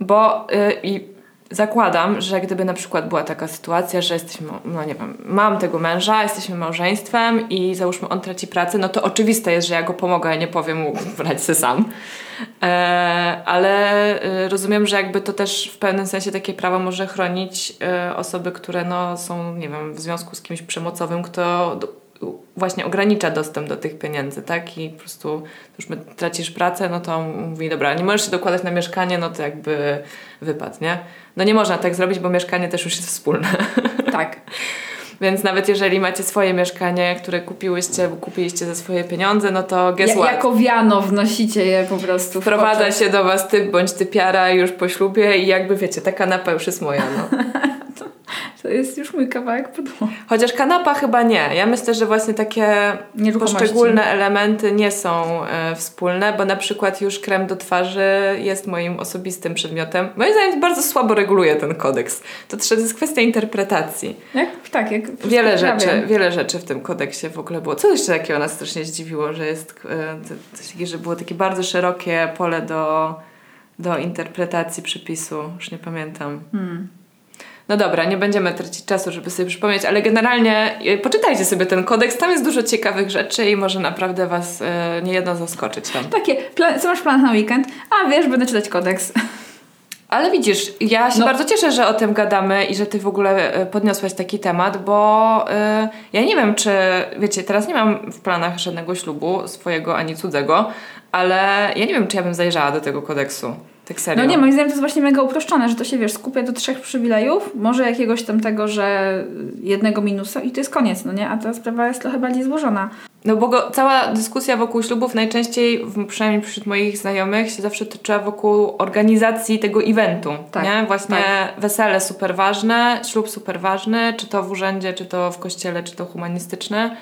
S1: bo i zakładam, że gdyby na przykład była taka sytuacja, że jesteśmy, no nie wiem, mam tego męża, jesteśmy małżeństwem i załóżmy on traci pracę, no to oczywiste jest, że ja go pomogę, ja nie powiem mu brać się sam. E, ale e, rozumiem, że jakby to też w pewnym sensie takie prawo może chronić e, osoby, które no są, nie wiem, w związku z kimś przemocowym, kto właśnie ogranicza dostęp do tych pieniędzy, tak? I po prostu już tracisz pracę, no to mówi, dobra, nie możesz się dokładać na mieszkanie, no to jakby wypad, nie? No nie można tak zrobić, bo mieszkanie też już jest wspólne.
S2: Tak.
S1: Więc nawet jeżeli macie swoje mieszkanie, które kupiłyście, kupiliście za swoje pieniądze, no to guess ja, what?
S2: Jako wiano wnosicie je po prostu.
S1: Wprowadza się do was typ bądź typiara już po ślubie i jakby wiecie, ta kanapa już jest moja, no.
S2: To jest już mój kawałek podłogi.
S1: Chociaż kanapa chyba nie. Ja myślę, że właśnie takie poszczególne elementy nie są e, wspólne, bo na przykład już krem do twarzy jest moim osobistym przedmiotem. Moim zdaniem bardzo słabo reguluje ten kodeks. To, to jest kwestia interpretacji.
S2: Jak? Tak, jak
S1: wiele rzeczy, wiele rzeczy w tym kodeksie w ogóle było. Co jeszcze takiego nas strasznie zdziwiło, że jest e, coś takiego, że było takie bardzo szerokie pole do, do interpretacji przepisu. Już nie pamiętam. Hmm. No dobra, nie będziemy tracić czasu, żeby sobie przypomnieć, ale generalnie e, poczytajcie sobie ten kodeks, tam jest dużo ciekawych rzeczy i może naprawdę Was e, nie jedno zaskoczyć tam.
S2: Takie, plan, co masz plan na weekend? A wiesz, będę czytać kodeks.
S1: Ale widzisz, ja się no. bardzo cieszę, że o tym gadamy i że ty w ogóle e, podniosłaś taki temat, bo ja nie wiem, czy wiecie, teraz nie mam w planach żadnego ślubu, swojego ani cudzego, ale ja nie wiem, czy ja bym zajrzała do tego kodeksu. Tak serio.
S2: No nie, moim zdaniem to jest właśnie mega uproszczone, że to się, wiesz, skupia do trzech przywilejów, może jakiegoś tam tego, że jednego minusa i to jest koniec, no nie? A ta sprawa jest trochę bardziej złożona.
S1: No bo go, cała dyskusja wokół ślubów najczęściej, przynajmniej wśród moich znajomych, się zawsze toczyła wokół organizacji tego eventu, tak, nie? Właśnie tak. wesele super ważne, ślub super ważny, czy to w urzędzie, czy to w kościele, czy to humanistyczne.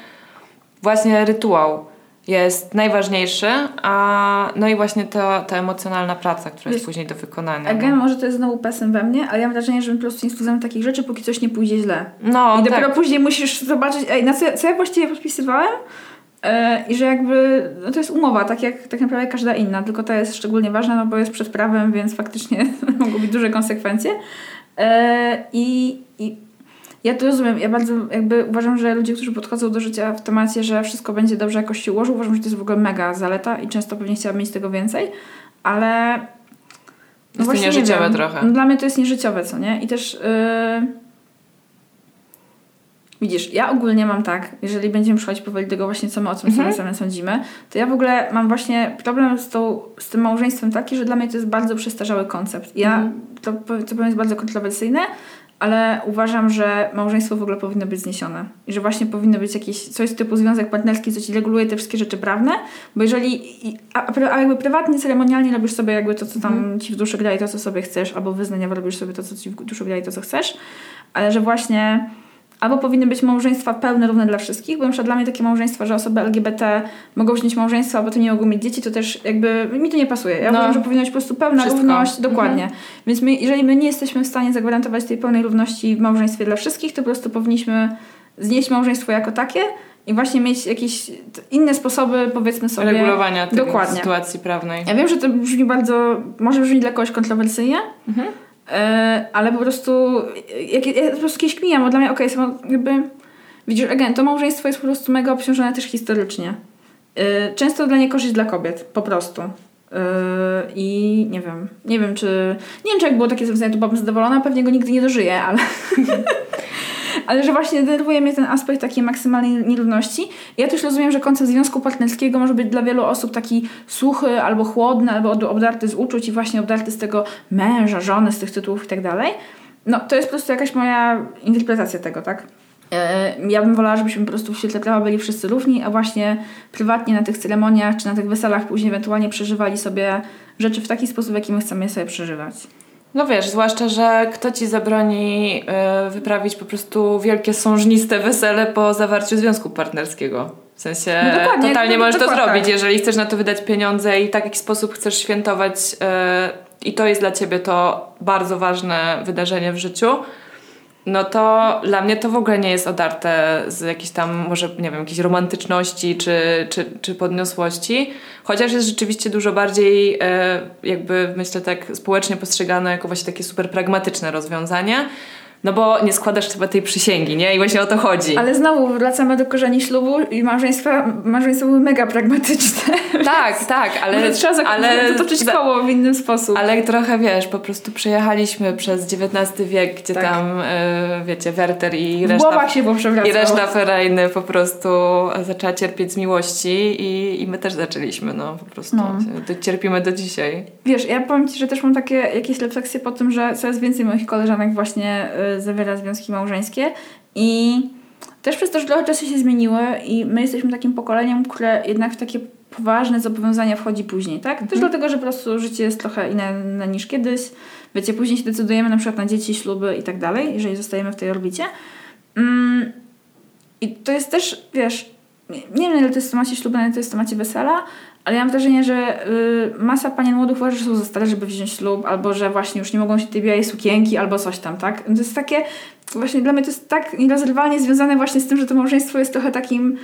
S1: Właśnie rytuał jest najważniejszy, a no i właśnie ta, ta emocjonalna praca, która Wiesz, jest później do wykonania.
S2: Again, no. może to jest znowu pesem we mnie, ale ja mam wrażenie, że my po prostu nie sprawdzamy takich rzeczy, póki coś nie pójdzie źle.
S1: No,
S2: I dopiero tak. później musisz zobaczyć, ej, na co, co ja właściwie podpisywałem yy, i że jakby, no to jest umowa, tak jak tak naprawdę każda inna, tylko ta jest szczególnie ważna, no bo jest przed prawem, więc faktycznie mogą być duże konsekwencje. Yy, I, i ja to rozumiem. Ja bardzo jakby uważam, że ludzie, którzy podchodzą do życia w temacie, że wszystko będzie dobrze jakoś się ułoży, uważam, że to jest w ogóle mega zaleta i często pewnie chciałabym mieć tego więcej, ale
S1: no jest właśnie to nieżyciowe nie trochę.
S2: No, dla mnie to jest nieżyciowe, co nie? I też yy... widzisz, ja ogólnie mam tak, jeżeli będziemy przechodzić powoli do tego właśnie, co my o tym mhm. samym sądzimy, to ja w ogóle mam właśnie problem z, tą, z tym małżeństwem taki, że dla mnie to jest bardzo przestarzały koncept. Ja, mhm. to co powiem jest bardzo kontrowersyjne, ale uważam, że małżeństwo w ogóle powinno być zniesione. I że właśnie powinno być jakieś coś typu związek partnerski, co ci reguluje te wszystkie rzeczy prawne, bo jeżeli, a, a jakby prywatnie, ceremonialnie robisz sobie jakby to, co tam mm. ci w duszy gra i to, co sobie chcesz, albo wyznaniowo robisz sobie to, co ci w duszy gra i to, co chcesz, ale że właśnie Albo powinny być małżeństwa pełne, równe dla wszystkich, bo na przykład dla mnie takie małżeństwa, że osoby LGBT mogą wziąć małżeństwo, a potem nie mogą mieć dzieci, to też jakby mi to nie pasuje. Ja no. uważam, że powinna być po prostu pełna Wszystko. równość, mhm. dokładnie. Mhm. Więc my, jeżeli my nie jesteśmy w stanie zagwarantować tej pełnej równości w małżeństwie dla wszystkich, to po prostu powinniśmy znieść małżeństwo jako takie i właśnie mieć jakieś inne sposoby, powiedzmy sobie.
S1: Regulowania tej sytuacji prawnej.
S2: Ja wiem, że to brzmi bardzo, może brzmi dla kogoś kontrowersyjnie, mhm. E, ale po prostu jak, ja po prostu kiedyś kminiam, bo dla mnie okej, okay, jakby widzisz, again, to małżeństwo jest po prostu mega obciążone też historycznie. E, często dla niekorzyść dla kobiet, po prostu. E, I nie wiem, nie wiem czy, nie wiem czy jak było takie związanie, to byłabym zadowolona, pewnie go nigdy nie dożyję, ale ale że właśnie denerwuje mnie ten aspekt takiej maksymalnej nierówności. Ja też rozumiem, że koncept związku partnerskiego może być dla wielu osób taki suchy, albo chłodny, albo obdarty z uczuć i właśnie obdarty z tego męża, żony, z tych tytułów i tak dalej. No, to jest po prostu jakaś moja interpretacja tego, tak? E, ja bym wolała, żebyśmy po prostu w świetle prawa byli wszyscy równi, a właśnie prywatnie na tych ceremoniach czy na tych weselach później ewentualnie przeżywali sobie rzeczy w taki sposób, w jaki my chcemy je sobie przeżywać.
S1: No wiesz, zwłaszcza, że kto ci zabroni y, wyprawić po prostu wielkie sążniste wesele po zawarciu związku partnerskiego? W sensie no totalnie możesz to zrobić, tak. jeżeli chcesz na to wydać pieniądze i w taki sposób chcesz świętować y, i to jest dla ciebie to bardzo ważne wydarzenie w życiu, no to dla mnie to w ogóle nie jest odarte z jakiejś tam, może nie wiem, jakiejś romantyczności czy, czy, czy podniosłości, chociaż jest rzeczywiście dużo bardziej e, jakby myślę tak społecznie postrzegane jako właśnie takie super pragmatyczne rozwiązanie. No bo nie składasz chyba tej przysięgi, nie? I właśnie o to chodzi.
S2: Ale znowu wracamy do korzeni ślubu i małżeństwa, małżeństwa były mega pragmatyczne.
S1: Tak, tak, ale... Może
S2: trzeba ale, zatoczyć koło w inny sposób.
S1: Ale trochę, wiesz, po prostu przejechaliśmy przez XIX wiek, gdzie tak. tam, y, wiecie, Werter i reszta...
S2: się
S1: I reszta Ferajny po prostu zaczęła cierpieć z miłości i, i my też zaczęliśmy, no, po prostu. No. Cierpimy do dzisiaj.
S2: Wiesz, ja powiem Ci, że też mam takie jakieś refleksje po tym, że coraz więcej moich koleżanek właśnie... Y, zawiera związki małżeńskie i też przez to, że trochę czasy się zmieniły i my jesteśmy takim pokoleniem, które jednak w takie poważne zobowiązania wchodzi później, tak? Mhm. Też dlatego, że po prostu życie jest trochę inne niż kiedyś. Wiecie, później się decydujemy na przykład na dzieci, śluby i tak dalej, jeżeli zostajemy w tej orbicie. Mm, I to jest też, wiesz, nie wiem, ile to jest w temacie ślubu, ile to jest w temacie wesela, ale ja mam wrażenie, że y, masa panien młodych uważa, że są za stare, żeby wziąć ślub, albo że właśnie już nie mogą się tej białej sukienki, albo coś tam, tak? To jest takie, właśnie dla mnie to jest tak nierozerwalnie związane właśnie z tym, że to małżeństwo jest trochę takim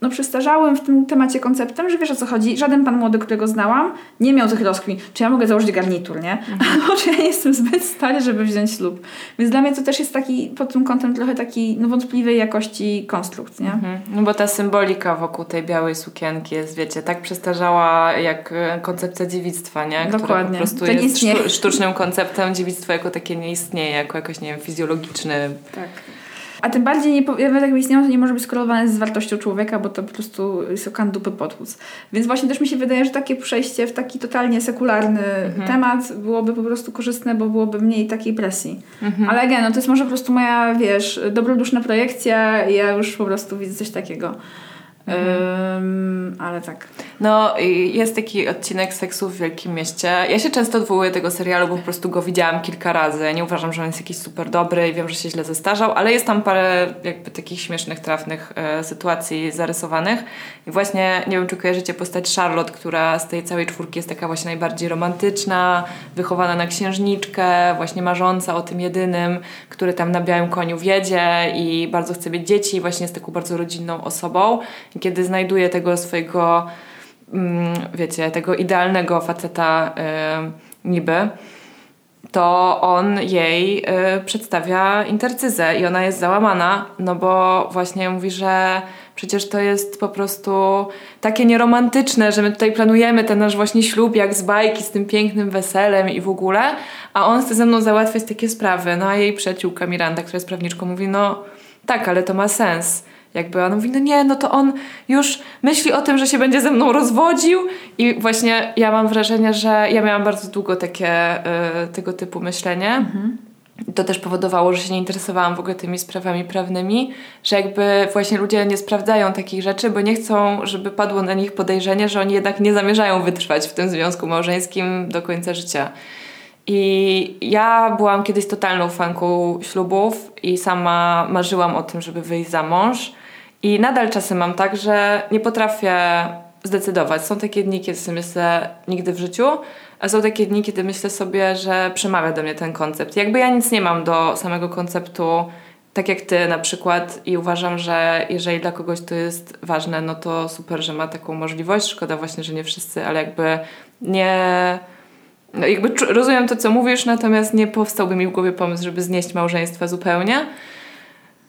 S2: no, przestarzałym w tym temacie konceptem, że wiesz o co chodzi. Żaden pan młody, którego znałam, nie miał tych rozkmin. Czy ja mogę założyć garnitur, nie? Mhm. Albo czy ja nie jestem zbyt stary, żeby wziąć ślub. Więc dla mnie to też jest taki, pod tym kątem trochę taki no, wątpliwej jakości konstrukt, nie? Mhm.
S1: No bo ta symbolika wokół tej białej sukienki jest, wiecie, tak przestarzała jak e, koncepcja dziewictwa, nie? Która Dokładnie. po prostu to jest sztucznym konceptem. Dziewictwo jako takie nie istnieje, jako jakoś, nie wiem, fizjologiczny.
S2: Tak. A tym bardziej nie, nawet jakby istniało, to nie może być skorelowane z wartością człowieka, bo to po prostu jest okan dupy potłuc. Więc właśnie też mi się wydaje, że takie przejście w taki totalnie sekularny mhm. temat byłoby po prostu korzystne, bo byłoby mniej takiej presji. Mhm. Ale again, no to jest może po prostu moja, wiesz, dobroduszna projekcja i ja już po prostu widzę coś takiego. Mhm. ale tak.
S1: No, jest taki odcinek seksu w Wielkim Mieście. Ja się często odwołuję tego serialu, bo po prostu go widziałam kilka razy. Nie uważam, że on jest jakiś super dobry i wiem, że się źle zestarzał, ale jest tam parę jakby takich śmiesznych, trafnych e, sytuacji zarysowanych. I właśnie, nie wiem, czy kojarzycie postać Charlotte, która z tej całej czwórki jest taka właśnie najbardziej romantyczna, wychowana na księżniczkę, właśnie marząca o tym jedynym, który tam na białym koniu wiedzie i bardzo chce mieć dzieci, właśnie jest taką bardzo rodzinną osobą kiedy znajduje tego swojego, mm, wiecie, tego idealnego faceta y, niby, to on jej y, przedstawia intercyzę i ona jest załamana, no bo właśnie mówi, że przecież to jest po prostu takie nieromantyczne, że my tutaj planujemy ten nasz właśnie ślub jak z bajki z tym pięknym weselem i w ogóle, a on chce ze mną załatwiać takie sprawy. No a jej przyjaciółka Miranda, która jest prawniczką, mówi, no tak, ale to ma sens jakby on mówi, no nie, no to on już myśli o tym, że się będzie ze mną rozwodził i właśnie ja mam wrażenie, że ja miałam bardzo długo takie y, tego typu myślenie. Mhm. To też powodowało, że się nie interesowałam w ogóle tymi sprawami prawnymi, że jakby właśnie ludzie nie sprawdzają takich rzeczy, bo nie chcą, żeby padło na nich podejrzenie, że oni jednak nie zamierzają wytrwać w tym związku małżeńskim do końca życia. I ja byłam kiedyś totalną fanką ślubów i sama marzyłam o tym, żeby wyjść za mąż. I nadal czasem mam tak, że nie potrafię zdecydować. Są takie dni, kiedy sobie myślę nigdy w życiu, a są takie dni, kiedy myślę sobie, że przemawia do mnie ten koncept. Jakby ja nic nie mam do samego konceptu, tak jak ty na przykład, i uważam, że jeżeli dla kogoś to jest ważne, no to super, że ma taką możliwość. Szkoda właśnie, że nie wszyscy, ale jakby nie. No jakby rozumiem to, co mówisz, natomiast nie powstałby mi w głowie pomysł, żeby znieść małżeństwa zupełnie.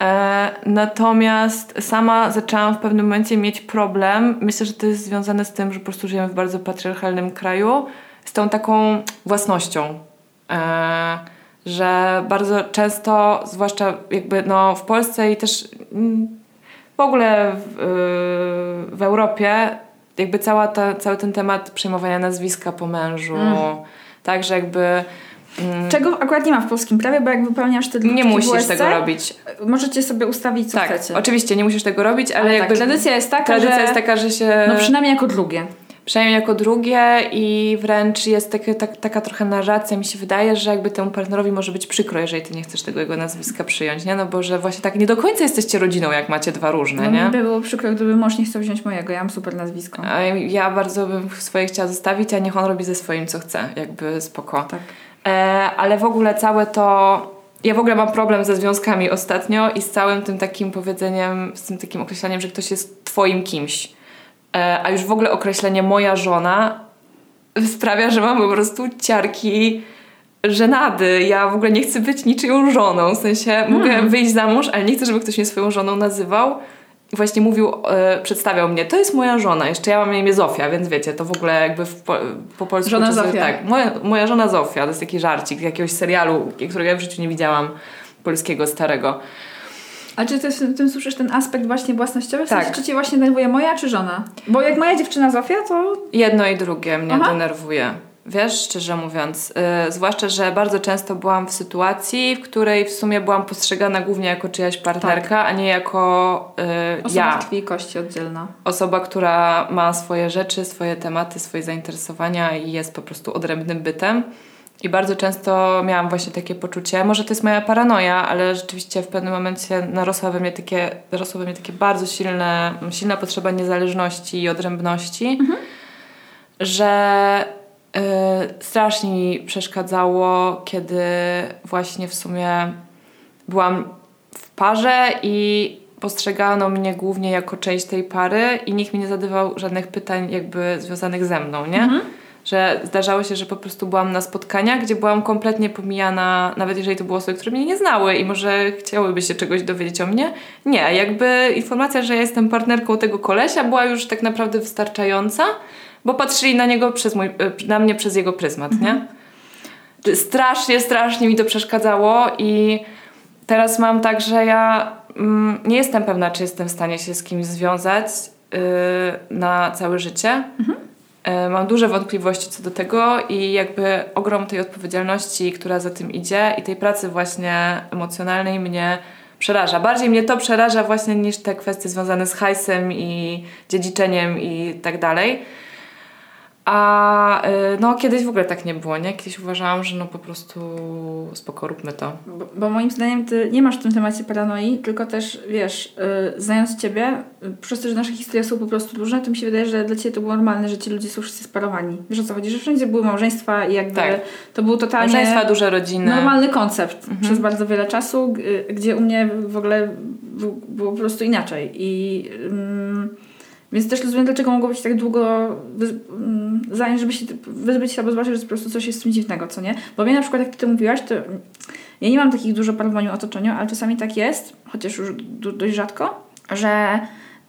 S1: E, natomiast sama zaczęłam w pewnym momencie mieć problem. Myślę, że to jest związane z tym, że po prostu żyjemy w bardzo patriarchalnym kraju, z tą taką własnością. E, że bardzo często, zwłaszcza jakby no w Polsce i też mm, w ogóle w, yy, w Europie, jakby cała ta, cały ten temat przejmowania nazwiska po mężu, mm. tak, że jakby.
S2: Czego akurat nie ma w polskim prawie, bo jak wypełniasz te
S1: Nie musisz tego robić.
S2: Możecie sobie ustawić, co
S1: tak,
S2: chcecie.
S1: oczywiście, nie musisz tego robić, ale, ale jakby...
S2: Tak, tradycja jest taka,
S1: tradycja
S2: że...
S1: jest taka, że się...
S2: No przynajmniej jako drugie.
S1: Przynajmniej jako drugie i wręcz jest takie, tak, taka trochę narracja, mi się wydaje, że jakby temu partnerowi może być przykro, jeżeli ty nie chcesz tego jego nazwiska przyjąć, nie? No bo że właśnie tak nie do końca jesteście rodziną, jak macie dwa różne, no, nie?
S2: by było przykro, gdyby mąż nie chciał wziąć mojego, ja mam super nazwisko.
S1: A ja bardzo bym swoje chciała zostawić, a niech on robi ze swoim, co chce, jakby spoko.
S2: Tak.
S1: E, ale w ogóle całe to. Ja w ogóle mam problem ze związkami ostatnio i z całym tym takim powiedzeniem, z tym takim określeniem, że ktoś jest twoim kimś. E, a już w ogóle określenie moja żona sprawia, że mam po prostu ciarki żenady. Ja w ogóle nie chcę być niczyją żoną. W sensie mogę hmm. wyjść za mąż, ale nie chcę, żeby ktoś mnie swoją żoną nazywał właśnie mówił, e, przedstawiał mnie, to jest moja żona, jeszcze ja mam imię Zofia, więc wiecie, to w ogóle jakby w, po, po polsku...
S2: Żona Zofia.
S1: Tak, moja, moja żona Zofia, to jest taki żarcik jakiegoś serialu, którego ja w życiu nie widziałam, polskiego, starego.
S2: A czy ty w tym słyszysz ten aspekt właśnie własnościowy? W
S1: tak.
S2: Sensie, czy cię właśnie denerwuje moja, czy żona? Bo jak moja dziewczyna Zofia, to...
S1: Jedno i drugie mnie Aha. denerwuje. Wiesz, szczerze mówiąc, yy, zwłaszcza, że bardzo często byłam w sytuacji, w której w sumie byłam postrzegana głównie jako czyjaś partnerka, tak. a nie jako yy,
S2: Osoba
S1: ja.
S2: Osoba kości oddzielna.
S1: Osoba, która ma swoje rzeczy, swoje tematy, swoje zainteresowania i jest po prostu odrębnym bytem. I bardzo często miałam właśnie takie poczucie, może to jest moja paranoja, ale rzeczywiście w pewnym momencie narosła we mnie takie, narosła we mnie takie bardzo silne, silna potrzeba niezależności i odrębności, mhm. że y, strasznie mi przeszkadzało, kiedy właśnie w sumie byłam w parze i postrzegano mnie głównie jako część tej pary i nikt mi nie zadawał żadnych pytań jakby związanych ze mną, nie? Mhm że zdarzało się, że po prostu byłam na spotkaniach, gdzie byłam kompletnie pomijana, nawet jeżeli to były osoby, które mnie nie znały i może chciałyby się czegoś dowiedzieć o mnie. Nie, jakby informacja, że ja jestem partnerką tego kolesia była już tak naprawdę wystarczająca, bo patrzyli na niego przez mój, e, na mnie przez jego pryzmat, mhm. nie? Strasznie, strasznie mi to przeszkadzało i teraz mam tak, że ja mm, nie jestem pewna, czy jestem w stanie się z kimś związać yy, na całe życie. Mhm E, mam duże wątpliwości co do tego i jakby ogrom tej odpowiedzialności, która za tym idzie i tej pracy właśnie emocjonalnej mnie przeraża. Bardziej mnie to przeraża właśnie niż te kwestie związane z hajsem i dziedziczeniem i tak dalej. A y, no kiedyś w ogóle tak nie było, nie? Kiedyś uważałam, że no po prostu spoko, róbmy to.
S2: Bo, bo moim zdaniem ty nie masz w tym temacie paranoi, tylko też, wiesz, yy, znając Ciebie, yy, przez to, że nasze historie są po prostu różne, to mi się wydaje, że dla Ciebie to było normalne, że ci ludzie są wszyscy sparowani. Wiesz o co chodzi? Że wszędzie były małżeństwa i jakby tak. to był totalnie...
S1: Małżeństwa, duże rodziny.
S2: Normalny koncept mhm. przez bardzo wiele czasu, gdzie u mnie w ogóle było po prostu inaczej. I... Yy, więc też rozumiem, dlaczego mogło być tak długo zanim, żeby się wyzbyć albo zobaczyć, że po prostu coś jest z tym dziwnego, co nie? Bo mnie na przykład, jak ty to mówiłaś, to ja nie mam takich dużo par w moim otoczeniu, ale czasami tak jest, chociaż już dość rzadko, że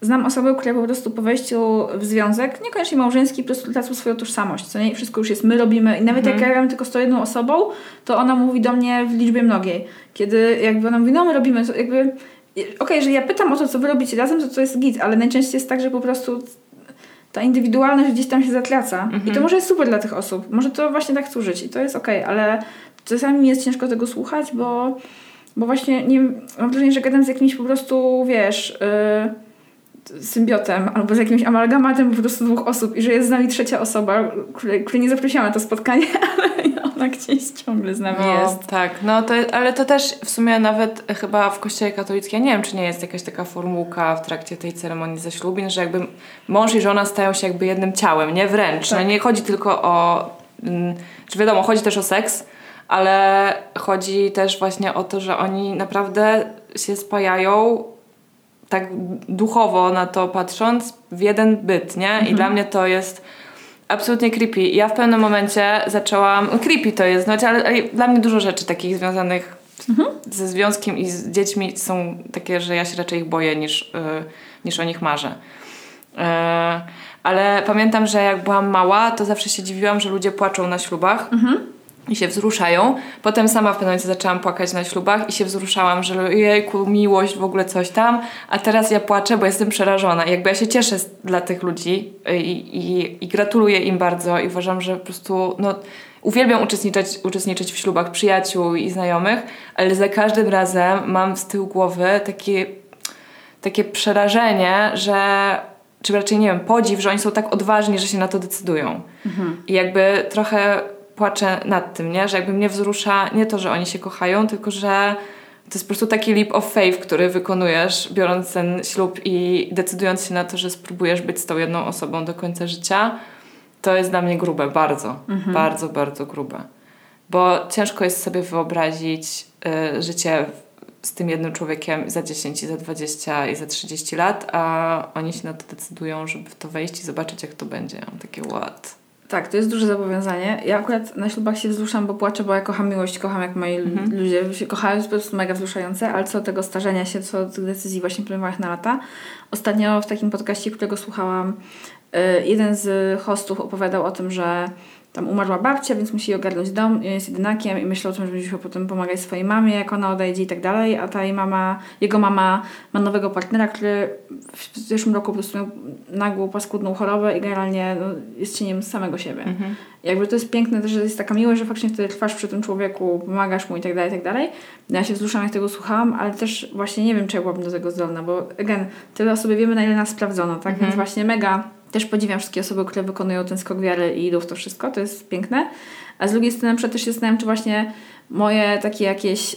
S2: znam osoby, które po prostu po wejściu w związek, niekoniecznie małżeński, po prostu tracą swoją tożsamość, co nie? I wszystko już jest, my robimy. I nawet mhm. jak ja gram tylko z tą jedną osobą, to ona mówi do mnie w liczbie mnogiej. Kiedy jakby ona mówi, no my robimy, to jakby Okej, okay, jeżeli ja pytam o to, co wy robicie razem, to to jest git, ale najczęściej jest tak, że po prostu ta indywidualność gdzieś tam się zatraca. Mhm. I to mhm. może jest super dla tych osób. Może to właśnie tak służyć i to jest okej, okay, ale czasami mi jest ciężko tego słuchać, bo, bo właśnie nie, mam wrażenie, że gadam z jakimś po prostu, wiesz... Yy, symbiotem albo z jakimś amalgamatem po prostu dwóch osób i że jest z nami trzecia osoba, której, której nie zaprosiłam na to spotkanie, ale ona gdzieś ciągle z nami
S1: no,
S2: jest.
S1: Tak, no to, ale to też w sumie nawet chyba w kościele katolickim, ja nie wiem, czy nie jest jakaś taka formułka w trakcie tej ceremonii zaślubin, że jakby mąż i żona stają się jakby jednym ciałem, nie wręcz. No tak. No nie chodzi tylko o, mm, czy wiadomo, chodzi też o seks, ale chodzi też właśnie o to, że oni naprawdę się spajają tak duchowo na to patrząc, w jeden byt, nie? Mhm. I dla mnie to jest absolutnie creepy. Ja w pewnym momencie zaczęłam... Creepy to jest, znaczy, ale, ale dla mnie dużo rzeczy takich związanych mhm. ze związkiem i z dziećmi są takie, że ja się raczej ich boję niż, yy, niż o nich marzę. Yy, ale pamiętam, że jak byłam mała, to zawsze się dziwiłam, że ludzie płaczą na ślubach. Mhm i się wzruszają. Potem sama w pewnym momencie zaczęłam płakać na ślubach i się wzruszałam, że jejku, miłość, w ogóle coś tam, a teraz ja płaczę, bo jestem przerażona. Jakby ja się cieszę dla tych ludzi i, i, i gratuluję im bardzo i uważam, że po prostu no, uwielbiam uczestniczyć, uczestniczyć w ślubach przyjaciół i znajomych, ale za każdym razem mam z tyłu głowy takie, takie przerażenie, że czy raczej nie wiem, podziw, że oni są tak odważni, że się na to decydują. Mhm. I jakby trochę płaczę nad tym, nie? Że jakby mnie wzrusza nie to, że oni się kochają, tylko że to jest po prostu taki leap of faith, który wykonujesz, biorąc ten ślub i decydując się na to, że spróbujesz być z tą jedną osobą do końca życia. To jest dla mnie grube, bardzo, mhm. bardzo, bardzo grube. Bo ciężko jest sobie wyobrazić y, życie z tym jednym człowiekiem za 10, i za 20 i za 30 lat, a oni się na to decydują, żeby w to wejść i zobaczyć, jak to będzie. Mam takie what?
S2: Tak, to jest duże zobowiązanie. Ja akurat na ślubach się wzruszam, bo płaczę, bo ja kocham miłość, kocham jak moi mhm. ludzie się kochają, jest po prostu mega wzruszające, ale co tego starzenia się, co tych decyzji właśnie podejmowanych na lata. Ostatnio w takim podcaście, którego słuchałam, y, jeden z hostów opowiadał o tym, że tam umarła babcia, więc musi ogarnąć dom, jest jedynakiem i myślał o tym, że będzie potem pomagać swojej mamie, jak ona odejdzie i tak dalej, a ta jej mama, jego mama ma nowego partnera, który w zeszłym roku po prostu miał nagłą, paskudną chorobę i generalnie no, jest cieniem samego siebie. Mhm. Jakby to jest piękne też, że jest taka miłość, że faktycznie wtedy trwasz przy tym człowieku, pomagasz mu i tak dalej, i tak dalej. No ja się wzruszam, jak tego słuchałam, ale też właśnie nie wiem, czy ja byłabym do tego zdolna, bo again, tyle o sobie wiemy, na ile nas sprawdzono, tak? Mhm. Więc właśnie mega też podziwiam wszystkie osoby, które wykonują ten skok wiary i idą w to wszystko, to jest piękne. A z drugiej strony na przykład też się zastanawiam, czy właśnie moje takie jakieś...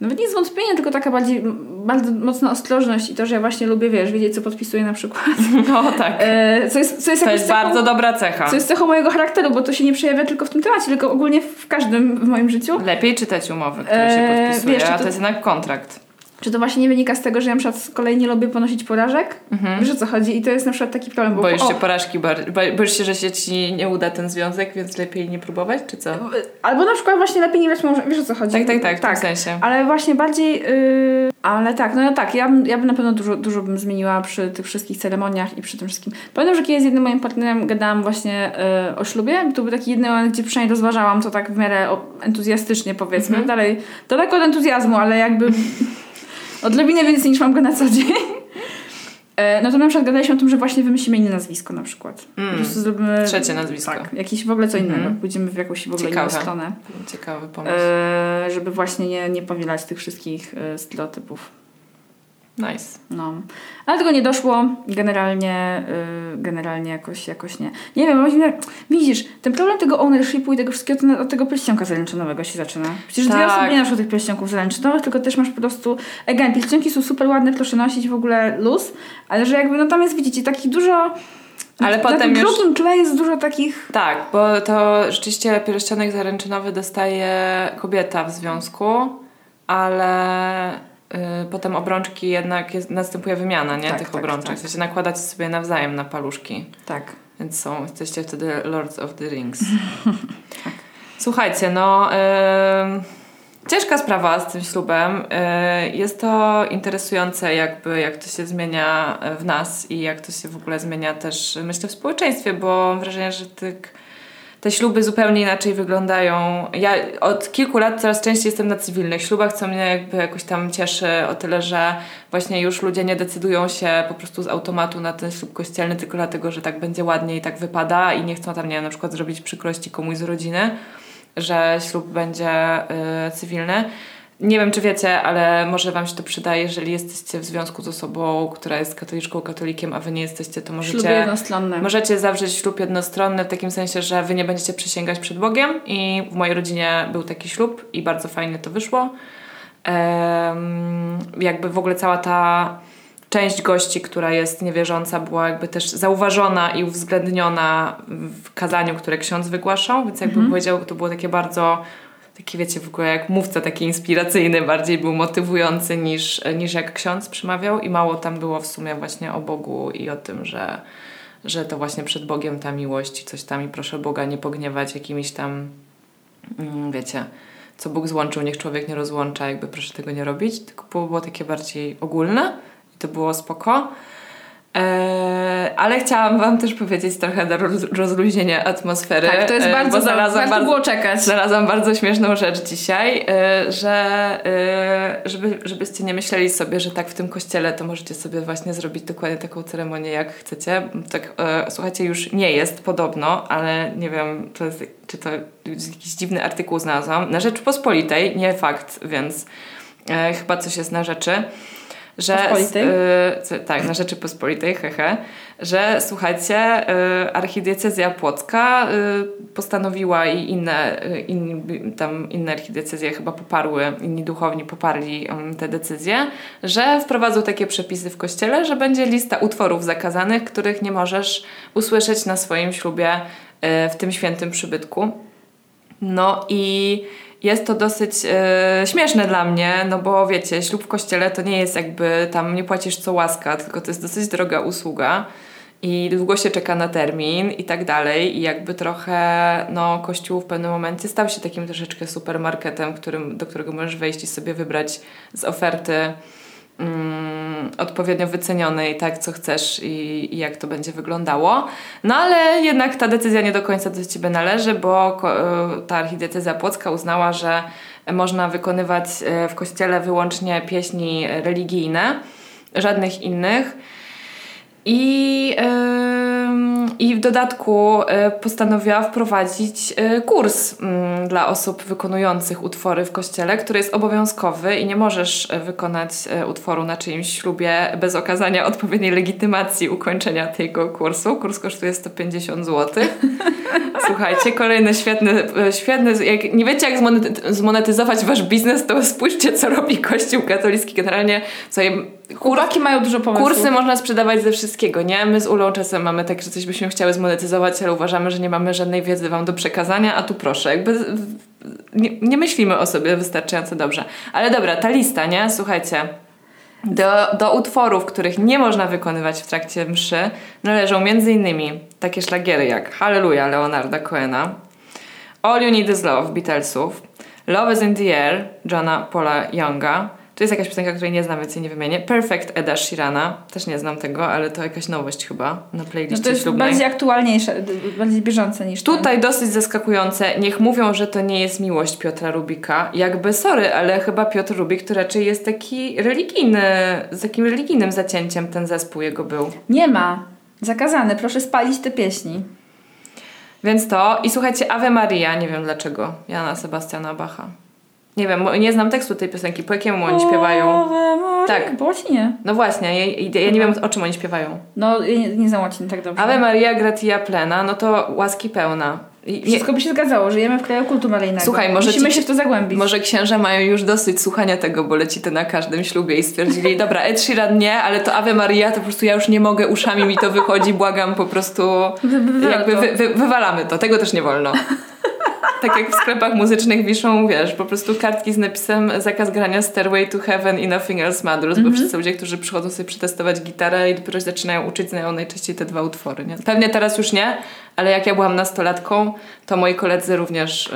S2: Nawet nie zwątpienie, tylko taka bardziej, bardzo mocna ostrożność i to, że ja właśnie lubię, wiesz, wiedzieć, co podpisuję na przykład.
S1: No tak.
S2: E, co jest, co jest,
S1: to jest cechą, bardzo dobra cecha.
S2: Co jest cechą mojego charakteru, bo to się nie przejawia tylko w tym temacie, tylko ogólnie w każdym w moim życiu.
S1: Lepiej czytać umowy, które się e, podpisuje, wiesz, a to, to jest jednak kontrakt.
S2: Czy to właśnie nie wynika z tego, że ja na przykład z kolei nie lubię ponosić porażek? Mhm. Wiesz o co chodzi? I to jest na przykład taki problem.
S1: Bo, Boisz się porażki, boisz się, że się ci nie uda ten związek, więc lepiej nie próbować, czy co?
S2: Albo na przykład właśnie lepiej nie brać mąża. Wiesz o co chodzi?
S1: Tak, tak, tak, w tak. tym sensie.
S2: Ale właśnie bardziej... Yy... Ale tak, no tak, ja, ja bym na pewno dużo, dużo bym zmieniła przy tych wszystkich ceremoniach i przy tym wszystkim. Pamiętam, że kiedyś z jednym moim partnerem gadałam właśnie yy, o ślubie. To był taki jeden moment, gdzie przynajmniej rozważałam to tak w miarę entuzjastycznie powiedzmy. Mhm. Dalej, daleko od entuzjazmu, ale jakby... Odrobinę więcej niż mam go na co dzień. E, no to na przykład gadaliśmy o tym, że właśnie wymyślimy inne nazwisko na przykład.
S1: Mm. Po prostu zrobimy... Trzecie nazwisko.
S2: Tak, jakieś w ogóle co innego. Mm. Pójdziemy w jakąś w ogóle Ciekawe. inną stronę.
S1: Ciekawy pomysł. E,
S2: żeby właśnie nie, nie powielać tych wszystkich e, stereotypów.
S1: Nice.
S2: No. Ale tego nie doszło. Generalnie, yy, generalnie jakoś, jakoś nie. Nie wiem, właśnie, widzisz, ten problem tego ownershipu i tego wszystkiego to od tego pierścionka zaręczynowego się zaczyna. Przecież tak. dwie osoby nie noszą tych pierścionków zaręczynowych, tylko też masz po prostu... Again, pierścionki są super ładne, proszę nosić w ogóle luz, ale że jakby, no tam jest, widzicie, takich dużo... Ale na, potem tym już... drugim tle jest dużo takich...
S1: Tak, bo to rzeczywiście pierścionek zaręczynowy dostaje kobieta w związku, ale potem obrączki jednak jest, następuje wymiana nie? Tak, tych tak, obrączek. Tak. W sensie nakładać sobie nawzajem na paluszki.
S2: Tak.
S1: Więc są, jesteście wtedy Lords of the Rings. tak. Słuchajcie, no... Ciężka sprawa z tym ślubem. Y, jest to interesujące, jakby jak to się zmienia w nas i jak to się w ogóle zmienia też, myślę, w społeczeństwie, bo mam wrażenie, że tych te śluby zupełnie inaczej wyglądają. Ja od kilku lat coraz częściej jestem na cywilnych ślubach, co mnie jakby jakoś tam cieszy o tyle, że właśnie już ludzie nie decydują się po prostu z automatu na ten ślub kościelny tylko dlatego, że tak będzie ładniej i tak wypada i nie chcą tam, nie wiem, na przykład zrobić przykrości komuś z rodziny, że ślub będzie yy, cywilny nie wiem, czy wiecie, ale może Wam się to przyda, jeżeli jesteście w związku z osobą, która jest katoliczką, katolikiem, a Wy nie jesteście, to możecie, możecie zawrzeć ślub jednostronny w takim sensie, że Wy nie będziecie przysięgać przed Bogiem i w mojej rodzinie był taki ślub i bardzo fajnie to wyszło. Um, jakby w ogóle cała ta część gości, która jest niewierząca, była jakby też zauważona i uwzględniona w kazaniu, które ksiądz wygłaszał, więc jakby mhm. powiedział, to było takie bardzo taki wiecie, w ogóle jak mówca taki inspiracyjny, bardziej był motywujący niż, niż jak ksiądz przemawiał i mało tam było w sumie właśnie o Bogu i o tym, że, że to właśnie przed Bogiem ta miłość i coś tam i proszę Boga nie pogniewać jakimiś tam, mm, wiecie, co Bóg złączył, niech człowiek nie rozłącza, jakby proszę tego nie robić, tylko było, było takie bardziej ogólne i to było spoko. Eee, ale chciałam Wam też powiedzieć trochę na roz, rozluźnienie atmosfery.
S2: Tak, to jest
S1: e,
S2: bardzo,
S1: bo znalazłam
S2: warto było czekać.
S1: Znalazłam bardzo śmieszną rzecz dzisiaj, e, że e, żeby, żebyście nie myśleli sobie, że tak w tym kościele to możecie sobie właśnie zrobić dokładnie taką ceremonię jak chcecie. Tak, e, słuchajcie, już nie jest podobno, ale nie wiem, to jest, czy to jakiś dziwny artykuł znalazłam. Na Rzeczypospolitej, nie fakt, więc chyba coś jest na rzeczy że
S2: Pospolitej?
S1: y, tak, na Rzeczypospolitej, hehe, że słuchajcie, y, archidiecezja płocka y, postanowiła i inne, y, inni, tam inne archidiecezje chyba poparły, inni duchowni poparli um, te decyzje, że wprowadzą takie przepisy w kościele, że będzie lista utworów zakazanych, których nie możesz usłyszeć na swoim ślubie y, w tym świętym przybytku. No i jest to dosyć e, śmieszne dla mnie, no bo wiecie, ślub w kościele to nie jest jakby tam nie płacisz co łaska, tylko to jest dosyć droga usługa i długo się czeka na termin i tak dalej. I jakby trochę no kościół w pewnym momencie stał się takim troszeczkę supermarketem, którym, do którego możesz wejść i sobie wybrać z oferty mm, odpowiednio wycenionej, tak, co chcesz i, i, jak to będzie wyglądało. No ale jednak ta decyzja nie do końca do Ciebie należy, bo ko- ta archidiecezja płocka uznała, że można wykonywać e, w kościele wyłącznie pieśni religijne, żadnych innych. I, ym, I w dodatku y, postanowiła wprowadzić y, kurs y, dla osób wykonujących utwory w kościele, który jest obowiązkowy i nie możesz y, wykonać utworu na czyimś ślubie bez okazania odpowiedniej legitymacji ukończenia tego kursu. Kurs kosztuje 150 zł. Słuchajcie, kolejny świetny, świetny jak nie wiecie jak zmonety- zmonetyzować wasz biznes, to spójrzcie co robi Kościół katolicki. Generalnie sobie
S2: Chłopaki mają dużo pomysłów.
S1: Kursy można sprzedawać ze wszystkiego, nie? My z Ulą czasem mamy tak, że coś byśmy chciały zmonetyzować, ale uważamy, że nie mamy żadnej wiedzy Wam do przekazania, a tu proszę, jakby nie, nie myślimy o sobie wystarczająco dobrze. Ale dobra, ta lista, nie? Słuchajcie. Do, do utworów, których nie można wykonywać w trakcie mszy, należą m.in. takie szlagiery jak Hallelujah Leonarda Cohena, All You Need Is Love Beatlesów, Love Is In The Air Johna Paula Younga, to jest jakaś piosenka, której nie znam, więc jej nie wymienię. Perfect Eda Shirana. Też nie znam tego, ale to jakaś nowość chyba na playliście
S2: no to jest
S1: ślubnej.
S2: bardziej aktualniejsze, bardziej bieżące niż ten.
S1: Tutaj dosyć zaskakujące. Niech mówią, że to nie jest miłość Piotra Rubika. Jakby sorry, ale chyba Piotr Rubik to raczej jest taki religijny, z takim religijnym zacięciem ten zespół jego był.
S2: Nie ma. Zakazane. Proszę spalić te pieśni.
S1: Więc to. I słuchajcie, Ave Maria, nie wiem dlaczego. Jana Sebastiana Bacha. Nie wiem, nie znam tekstu tej piosenki. Po jakiemu oni śpiewają?
S2: Tak. Po łacinie.
S1: No właśnie, ja, ja nie wiem o czym oni śpiewają.
S2: No, ja nie, nie znam łaciny tak dobrze.
S1: Ave Maria gratia plena, no to łaski pełna. I,
S2: Wszystko by się zgadzało, żyjemy w kraju kultu maryjnego.
S1: Słuchaj, może
S2: Musimy
S1: ci-
S2: się w to zagłębić.
S1: Może księża mają już dosyć słuchania tego, bo leci to na każdym ślubie i stwierdzili, dobra, Ed Sheeran nie, ale to Ave Maria, to po prostu ja już nie mogę, uszami mi to wychodzi, błagam, po prostu
S2: Wy- wy- wywala
S1: jakby
S2: to.
S1: wy, wy, wywalamy to, tego też nie wolno. Tak jak w sklepach muzycznych wiszą, wiesz, po prostu kartki z napisem zakaz grania Stairway to Heaven i Nothing Else Matters,
S2: Mhm.
S1: bo wszyscy ludzie, którzy przychodzą sobie przetestować gitarę i dopiero się zaczynają uczyć, znają najczęściej te dwa utwory, nie? Pewnie teraz już nie, ale jak ja byłam nastolatką, to moi koledzy również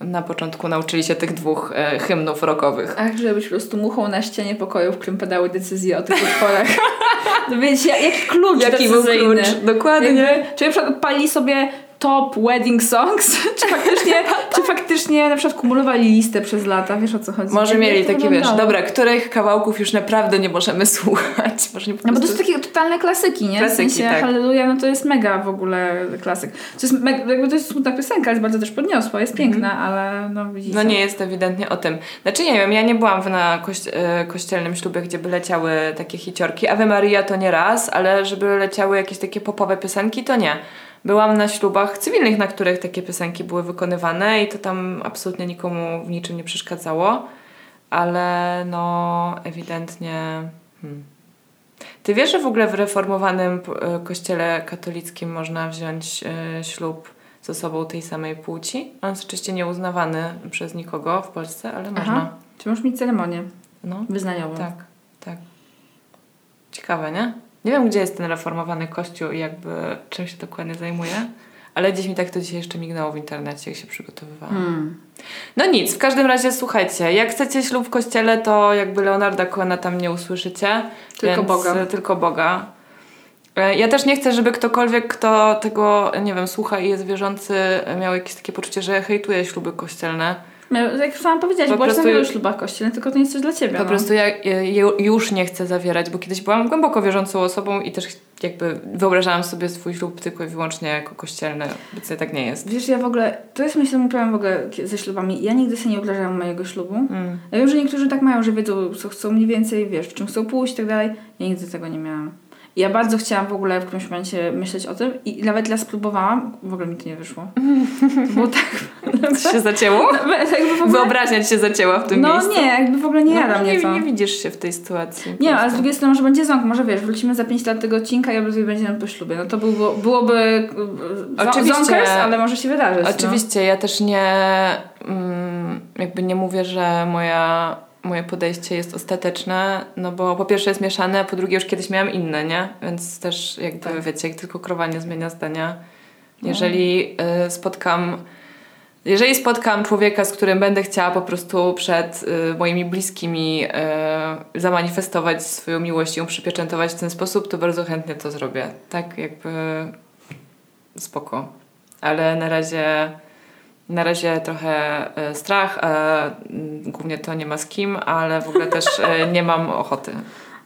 S1: yy, na początku nauczyli się tych dwóch yy, hymnów rockowych.
S2: Ach, żeby być po prostu muchą na ścianie pokoju, w którym padały decyzje o tych utworach. no wiecie, jaki klucz
S1: Jaki był klucz? Dokładnie.
S2: Jakby, czy na przykład sobie top wedding songs, czy faktycznie, czy faktycznie na przykład kumulowali listę przez lata, wiesz o co chodzi?
S1: Może mieli takie, wiesz, dobra, których kawałków już naprawdę nie możemy słuchać. Może nie po
S2: No bo to jest takie totalne klasyki, nie?
S1: Klasyki,
S2: w sensie
S1: tak.
S2: Halleluja, no to jest mega w ogóle klasyk. To jest, jakby to jest smutna piosenka, jest bardzo też podniosła, jest piękna, ale no widzicie.
S1: No nie jest ewidentnie o tym. Znaczy nie wiem, ja nie byłam w- na kość, e, kościelnym ślubie, gdzie by leciały takie hiciorki. Ave Maria to nie raz, ale żeby leciały jakieś takie popowe piosenki, to nie. Byłam na ślubach cywilnych, na których takie piosenki były wykonywane i to tam absolutnie nikomu w niczym nie przeszkadzało, ale no ewidentnie... Hmm. Ty wiesz, że w ogóle w reformowanym e, kościele katolickim można wziąć e, ślub z osobą tej samej płci? On jest oczywiście nieuznawany przez nikogo w Polsce, ale można.
S2: Aha. Czy możesz mieć ceremonię
S1: No,
S2: wyznaniową?
S1: tak, tak. Ciekawe, nie? Nie wiem, gdzie jest ten reformowany kościół i jakby czym się dokładnie zajmuje, ale gdzieś mi tak to dzisiaj jeszcze mignęło w internecie, jak się przygotowywałam.
S2: Hmm.
S1: No nic, w każdym razie słuchajcie, jak chcecie ślub w kościele, to jakby Leonarda Cohena tam nie usłyszycie.
S2: Tylko Boga.
S1: Tylko Boga. E, Ja też nie chcę, żeby ktokolwiek, kto tego, nie wiem, słucha i jest wierzący, miał jakieś takie poczucie, że hejtuje śluby kościelne.
S2: Miał- Jak sama powiedziałaś,
S1: Po
S2: byłaś na wielu ślubach kościelnych, tylko to nie jest coś dla ciebie.
S1: Po
S2: no.
S1: prostu ja ju- już nie chcę zawierać, bo kiedyś byłam głęboko wierzącą osobą i też jakby wyobrażałam sobie swój ślub tylko i wyłącznie jako kościelny. Obecnie tak nie jest.
S2: Wiesz, ja w ogóle, to jest myślę mój problem w ogóle ze ślubami. Ja nigdy sobie nie wyobrażałam mojego ślubu.
S1: Mm.
S2: Ja wiem, że niektórzy tak mają, że wiedzą, co chcą mniej więcej, wiesz, w czym chcą pójść i tak dalej. Ja nigdy tego nie miałam. Ja bardzo chciałam w ogóle w którymś momencie myśleć o tym i nawet ja spróbowałam, w ogóle mi to nie wyszło. Było tak...
S1: Co się zacięło?
S2: jakby w ogóle,
S1: Wyobraźnia ci się zacięła w tym
S2: no
S1: miejscu.
S2: nie, jakby w ogóle nie jada
S1: no,
S2: mnie
S1: nie,
S2: to.
S1: nie widzisz się w tej sytuacji.
S2: Nie, ale z drugiej strony może będzie ząg, może wiesz, wrócimy za 5 lat tego odcinka i obydwie będziemy po ślubie. No to byłoby, byłoby e,
S1: Oczywiście.
S2: ząkers, ale może się wydarzyć.
S1: Oczywiście, ja też nie mm, jakby nie mówię, że moja, moje podejście jest ostateczne, no bo po pierwsze jest mieszane, a po drugie już kiedyś miałam inne, nie? Więc też jakby
S2: Tak.
S1: wiecie, jak tylko krowa nie zmienia zdania. Jeżeli y, spotkam jeżeli spotkam człowieka, z którym będę chciała po prostu przed y, moimi bliskimi y, zamanifestować swoją miłość i ją przypieczętować w ten sposób, to bardzo chętnie to zrobię. Tak jakby spoko. Ale na razie na razie trochę y, strach, mm, głównie to nie ma z kim, ale w ogóle też y, nie mam ochoty.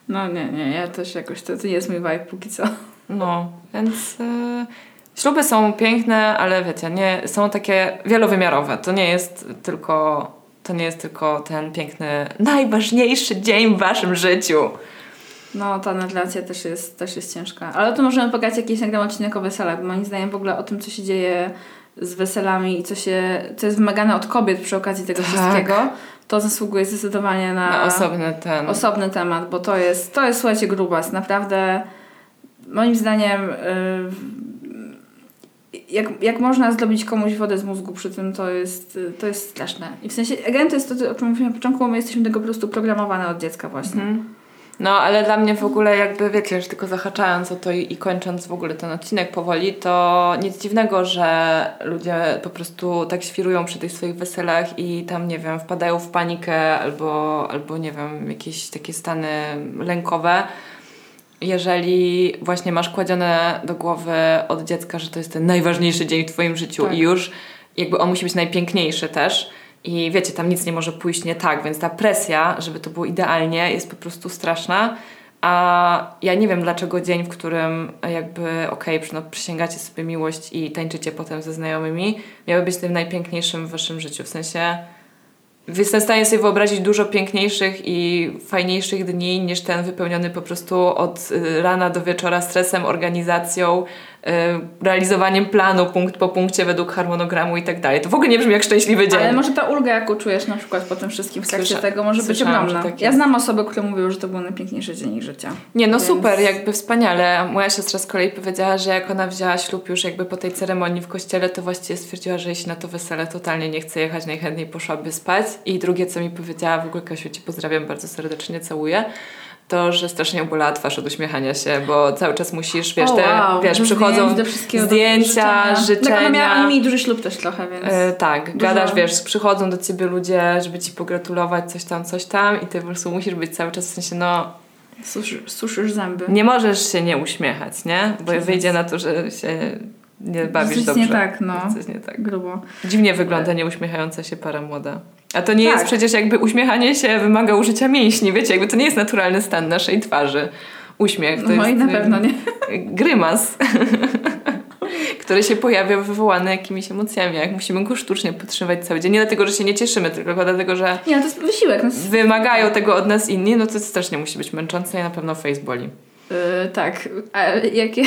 S2: No nie, nie, ja też jakoś, to, to nie jest mój vibe póki co.
S1: No, więc y, śluby są piękne, ale wiecie, nie, są takie wielowymiarowe. To nie jest tylko, to nie jest tylko ten piękny, najważniejszy dzień w waszym życiu.
S2: No, ta relacja też jest, też jest ciężka. Ale o tym możemy pogadać jakiś nagram odcinek o weselach, bo moim zdaniem w ogóle o tym, co się dzieje z weselami i co się, co jest wymagane od kobiet przy okazji tego
S1: Tak.
S2: wszystkiego, to zasługuje zdecydowanie na,
S1: Na osobny ten.
S2: osobny temat, bo to jest, to jest słuchajcie, grubas. Naprawdę moim zdaniem yy, jak, jak można zrobić komuś wodę z mózgu przy tym, to jest, to jest straszne. I w sensie, again, to jest to, o czym mówiłem na początku, my jesteśmy tego po prostu programowane od dziecka właśnie.
S1: Mhm. No, ale dla mnie w ogóle jakby, wiecie, już tylko zahaczając o to i, i kończąc w ogóle ten odcinek powoli, to nic dziwnego, że ludzie po prostu tak świrują przy tych swoich weselach i tam, nie wiem, wpadają w panikę albo, albo nie wiem, jakieś takie stany lękowe, jeżeli właśnie masz kładzione do głowy od dziecka, że to jest ten najważniejszy dzień w twoim życiu
S2: Tak.
S1: i już jakby on musi być najpiękniejszy też i wiecie, tam nic nie może pójść nie tak, więc ta presja, żeby to było idealnie jest po prostu straszna, a ja nie wiem dlaczego dzień, w którym jakby okej, okay, no, przysięgacie sobie miłość i tańczycie potem ze znajomymi, miały być tym najpiękniejszym w waszym życiu, w sensie Jestem w stanie sobie wyobrazić dużo piękniejszych i fajniejszych dni niż ten wypełniony po prostu od y, rana do wieczora stresem, organizacją, realizowaniem planu punkt po punkcie według harmonogramu i tak dalej. To w ogóle nie brzmi jak szczęśliwy dzień.
S2: Ale może ta ulga, jaką czujesz na przykład po tym wszystkim w trakcie tego, może być ogromna.
S1: tak
S2: ja znam osoby, które mówią, że to był najpiękniejszy dzień ich życia.
S1: Nie, no
S2: Więc-
S1: super, jakby wspaniale. Moja siostra z kolei powiedziała, że jak ona wzięła ślub już jakby po tej ceremonii w kościele, to właściwie stwierdziła, że jeśli na to wesele totalnie nie chce jechać, najchętniej poszłaby spać. I drugie, co mi powiedziała, w ogóle Kasiu, Ci pozdrawiam bardzo serdecznie, całuję, to, że strasznie bolała twarz od uśmiechania się, bo cały czas musisz, wiesz,
S2: O,
S1: te,
S2: wow,
S1: wiesz,
S2: do
S1: przychodzą zdjęcia, życzenia.
S2: Tak, ona miała, duży ślub też trochę, więc...
S1: E, tak,
S2: Dużo-
S1: gadasz, wiesz, przychodzą do ciebie ludzie, żeby ci pogratulować, coś tam, coś tam i ty po prostu musisz być cały czas w sensie, no,
S2: Suszysz, suszysz zęby.
S1: nie możesz się nie uśmiechać, nie? Bo wyjdzie na to, że się nie bawisz
S2: Coś
S1: dobrze.
S2: nie tak, no.
S1: Coś nie tak.
S2: Grubo.
S1: Dziwnie wygląda nieuśmiechająca się para młoda. A to nie
S2: Tak.
S1: jest przecież jakby uśmiechanie się wymaga użycia mięśni, wiecie, jakby to nie jest naturalny stan naszej twarzy. Uśmiech to
S2: No
S1: jest
S2: i na pewno nie.
S1: grymas, który się pojawia wywołany jakimiś emocjami. Jak musimy go sztucznie podtrzymywać cały dzień. Nie dlatego, że się nie cieszymy, tylko dlatego, że
S2: Nie, no to jest wysiłek. No,
S1: wymagają tego od nas inni, no to strasznie musi być męczące i na pewno face boli.
S2: Yy, tak. A jakie...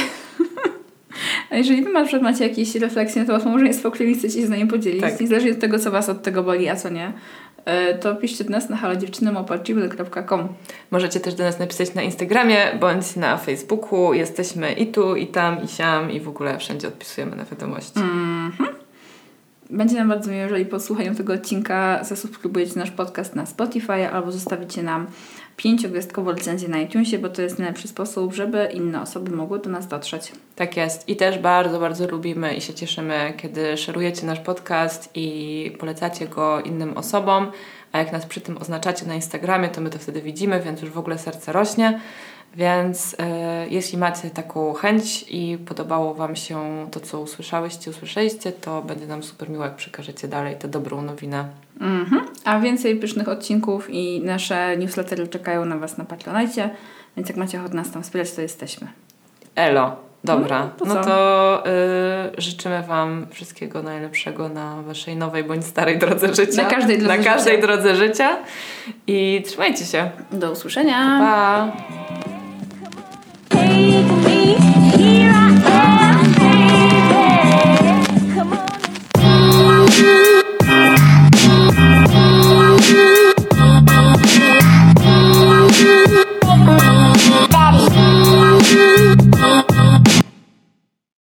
S2: A jeżeli wy przykład macie jakieś refleksje na temat małżeństwa, którymi chcecie się z nami podzielić,
S1: Tak.
S2: niezależnie od tego, co was od tego boli, a co nie, yy, to piszcie do nas na halodziewczyny.gmail.com
S1: Możecie też do nas napisać na Instagramie bądź na Facebooku. Jesteśmy i tu, i tam, i siam, i w ogóle wszędzie odpisujemy na wiadomości.
S2: Mhm. Będzie nam bardzo miło, jeżeli po słuchaniu tego odcinka zasubskrybujecie nasz podcast na Spotify albo zostawicie nam pięciogwiazdkową recenzję na iTunesie, bo to jest najlepszy sposób, żeby inne osoby mogły do nas dotrzeć.
S1: Tak jest. I też bardzo, bardzo lubimy i się cieszymy, kiedy szerujecie nasz podcast i polecacie go innym osobom. A jak nas przy tym oznaczacie na Instagramie, to my to wtedy widzimy, więc już w ogóle serce rośnie. Więc e, jeśli macie taką chęć i podobało Wam się to, co usłyszałyście, usłyszeliście, to będzie nam super miło, jak przekażecie dalej tę dobrą nowinę.
S2: Mhm. A więcej pysznych odcinków i nasze newslettery czekają na Was na Patronite, więc jak macie ochotę nas tam wspierać, to jesteśmy.
S1: Elo, dobra.
S2: No, to
S1: No to y, życzymy Wam wszystkiego najlepszego na Waszej nowej bądź starej drodze życia.
S2: Na każdej drodze
S1: Na każdej
S2: życia.
S1: drodze życia. I trzymajcie się.
S2: Do usłyszenia!
S1: Pa!
S3: Here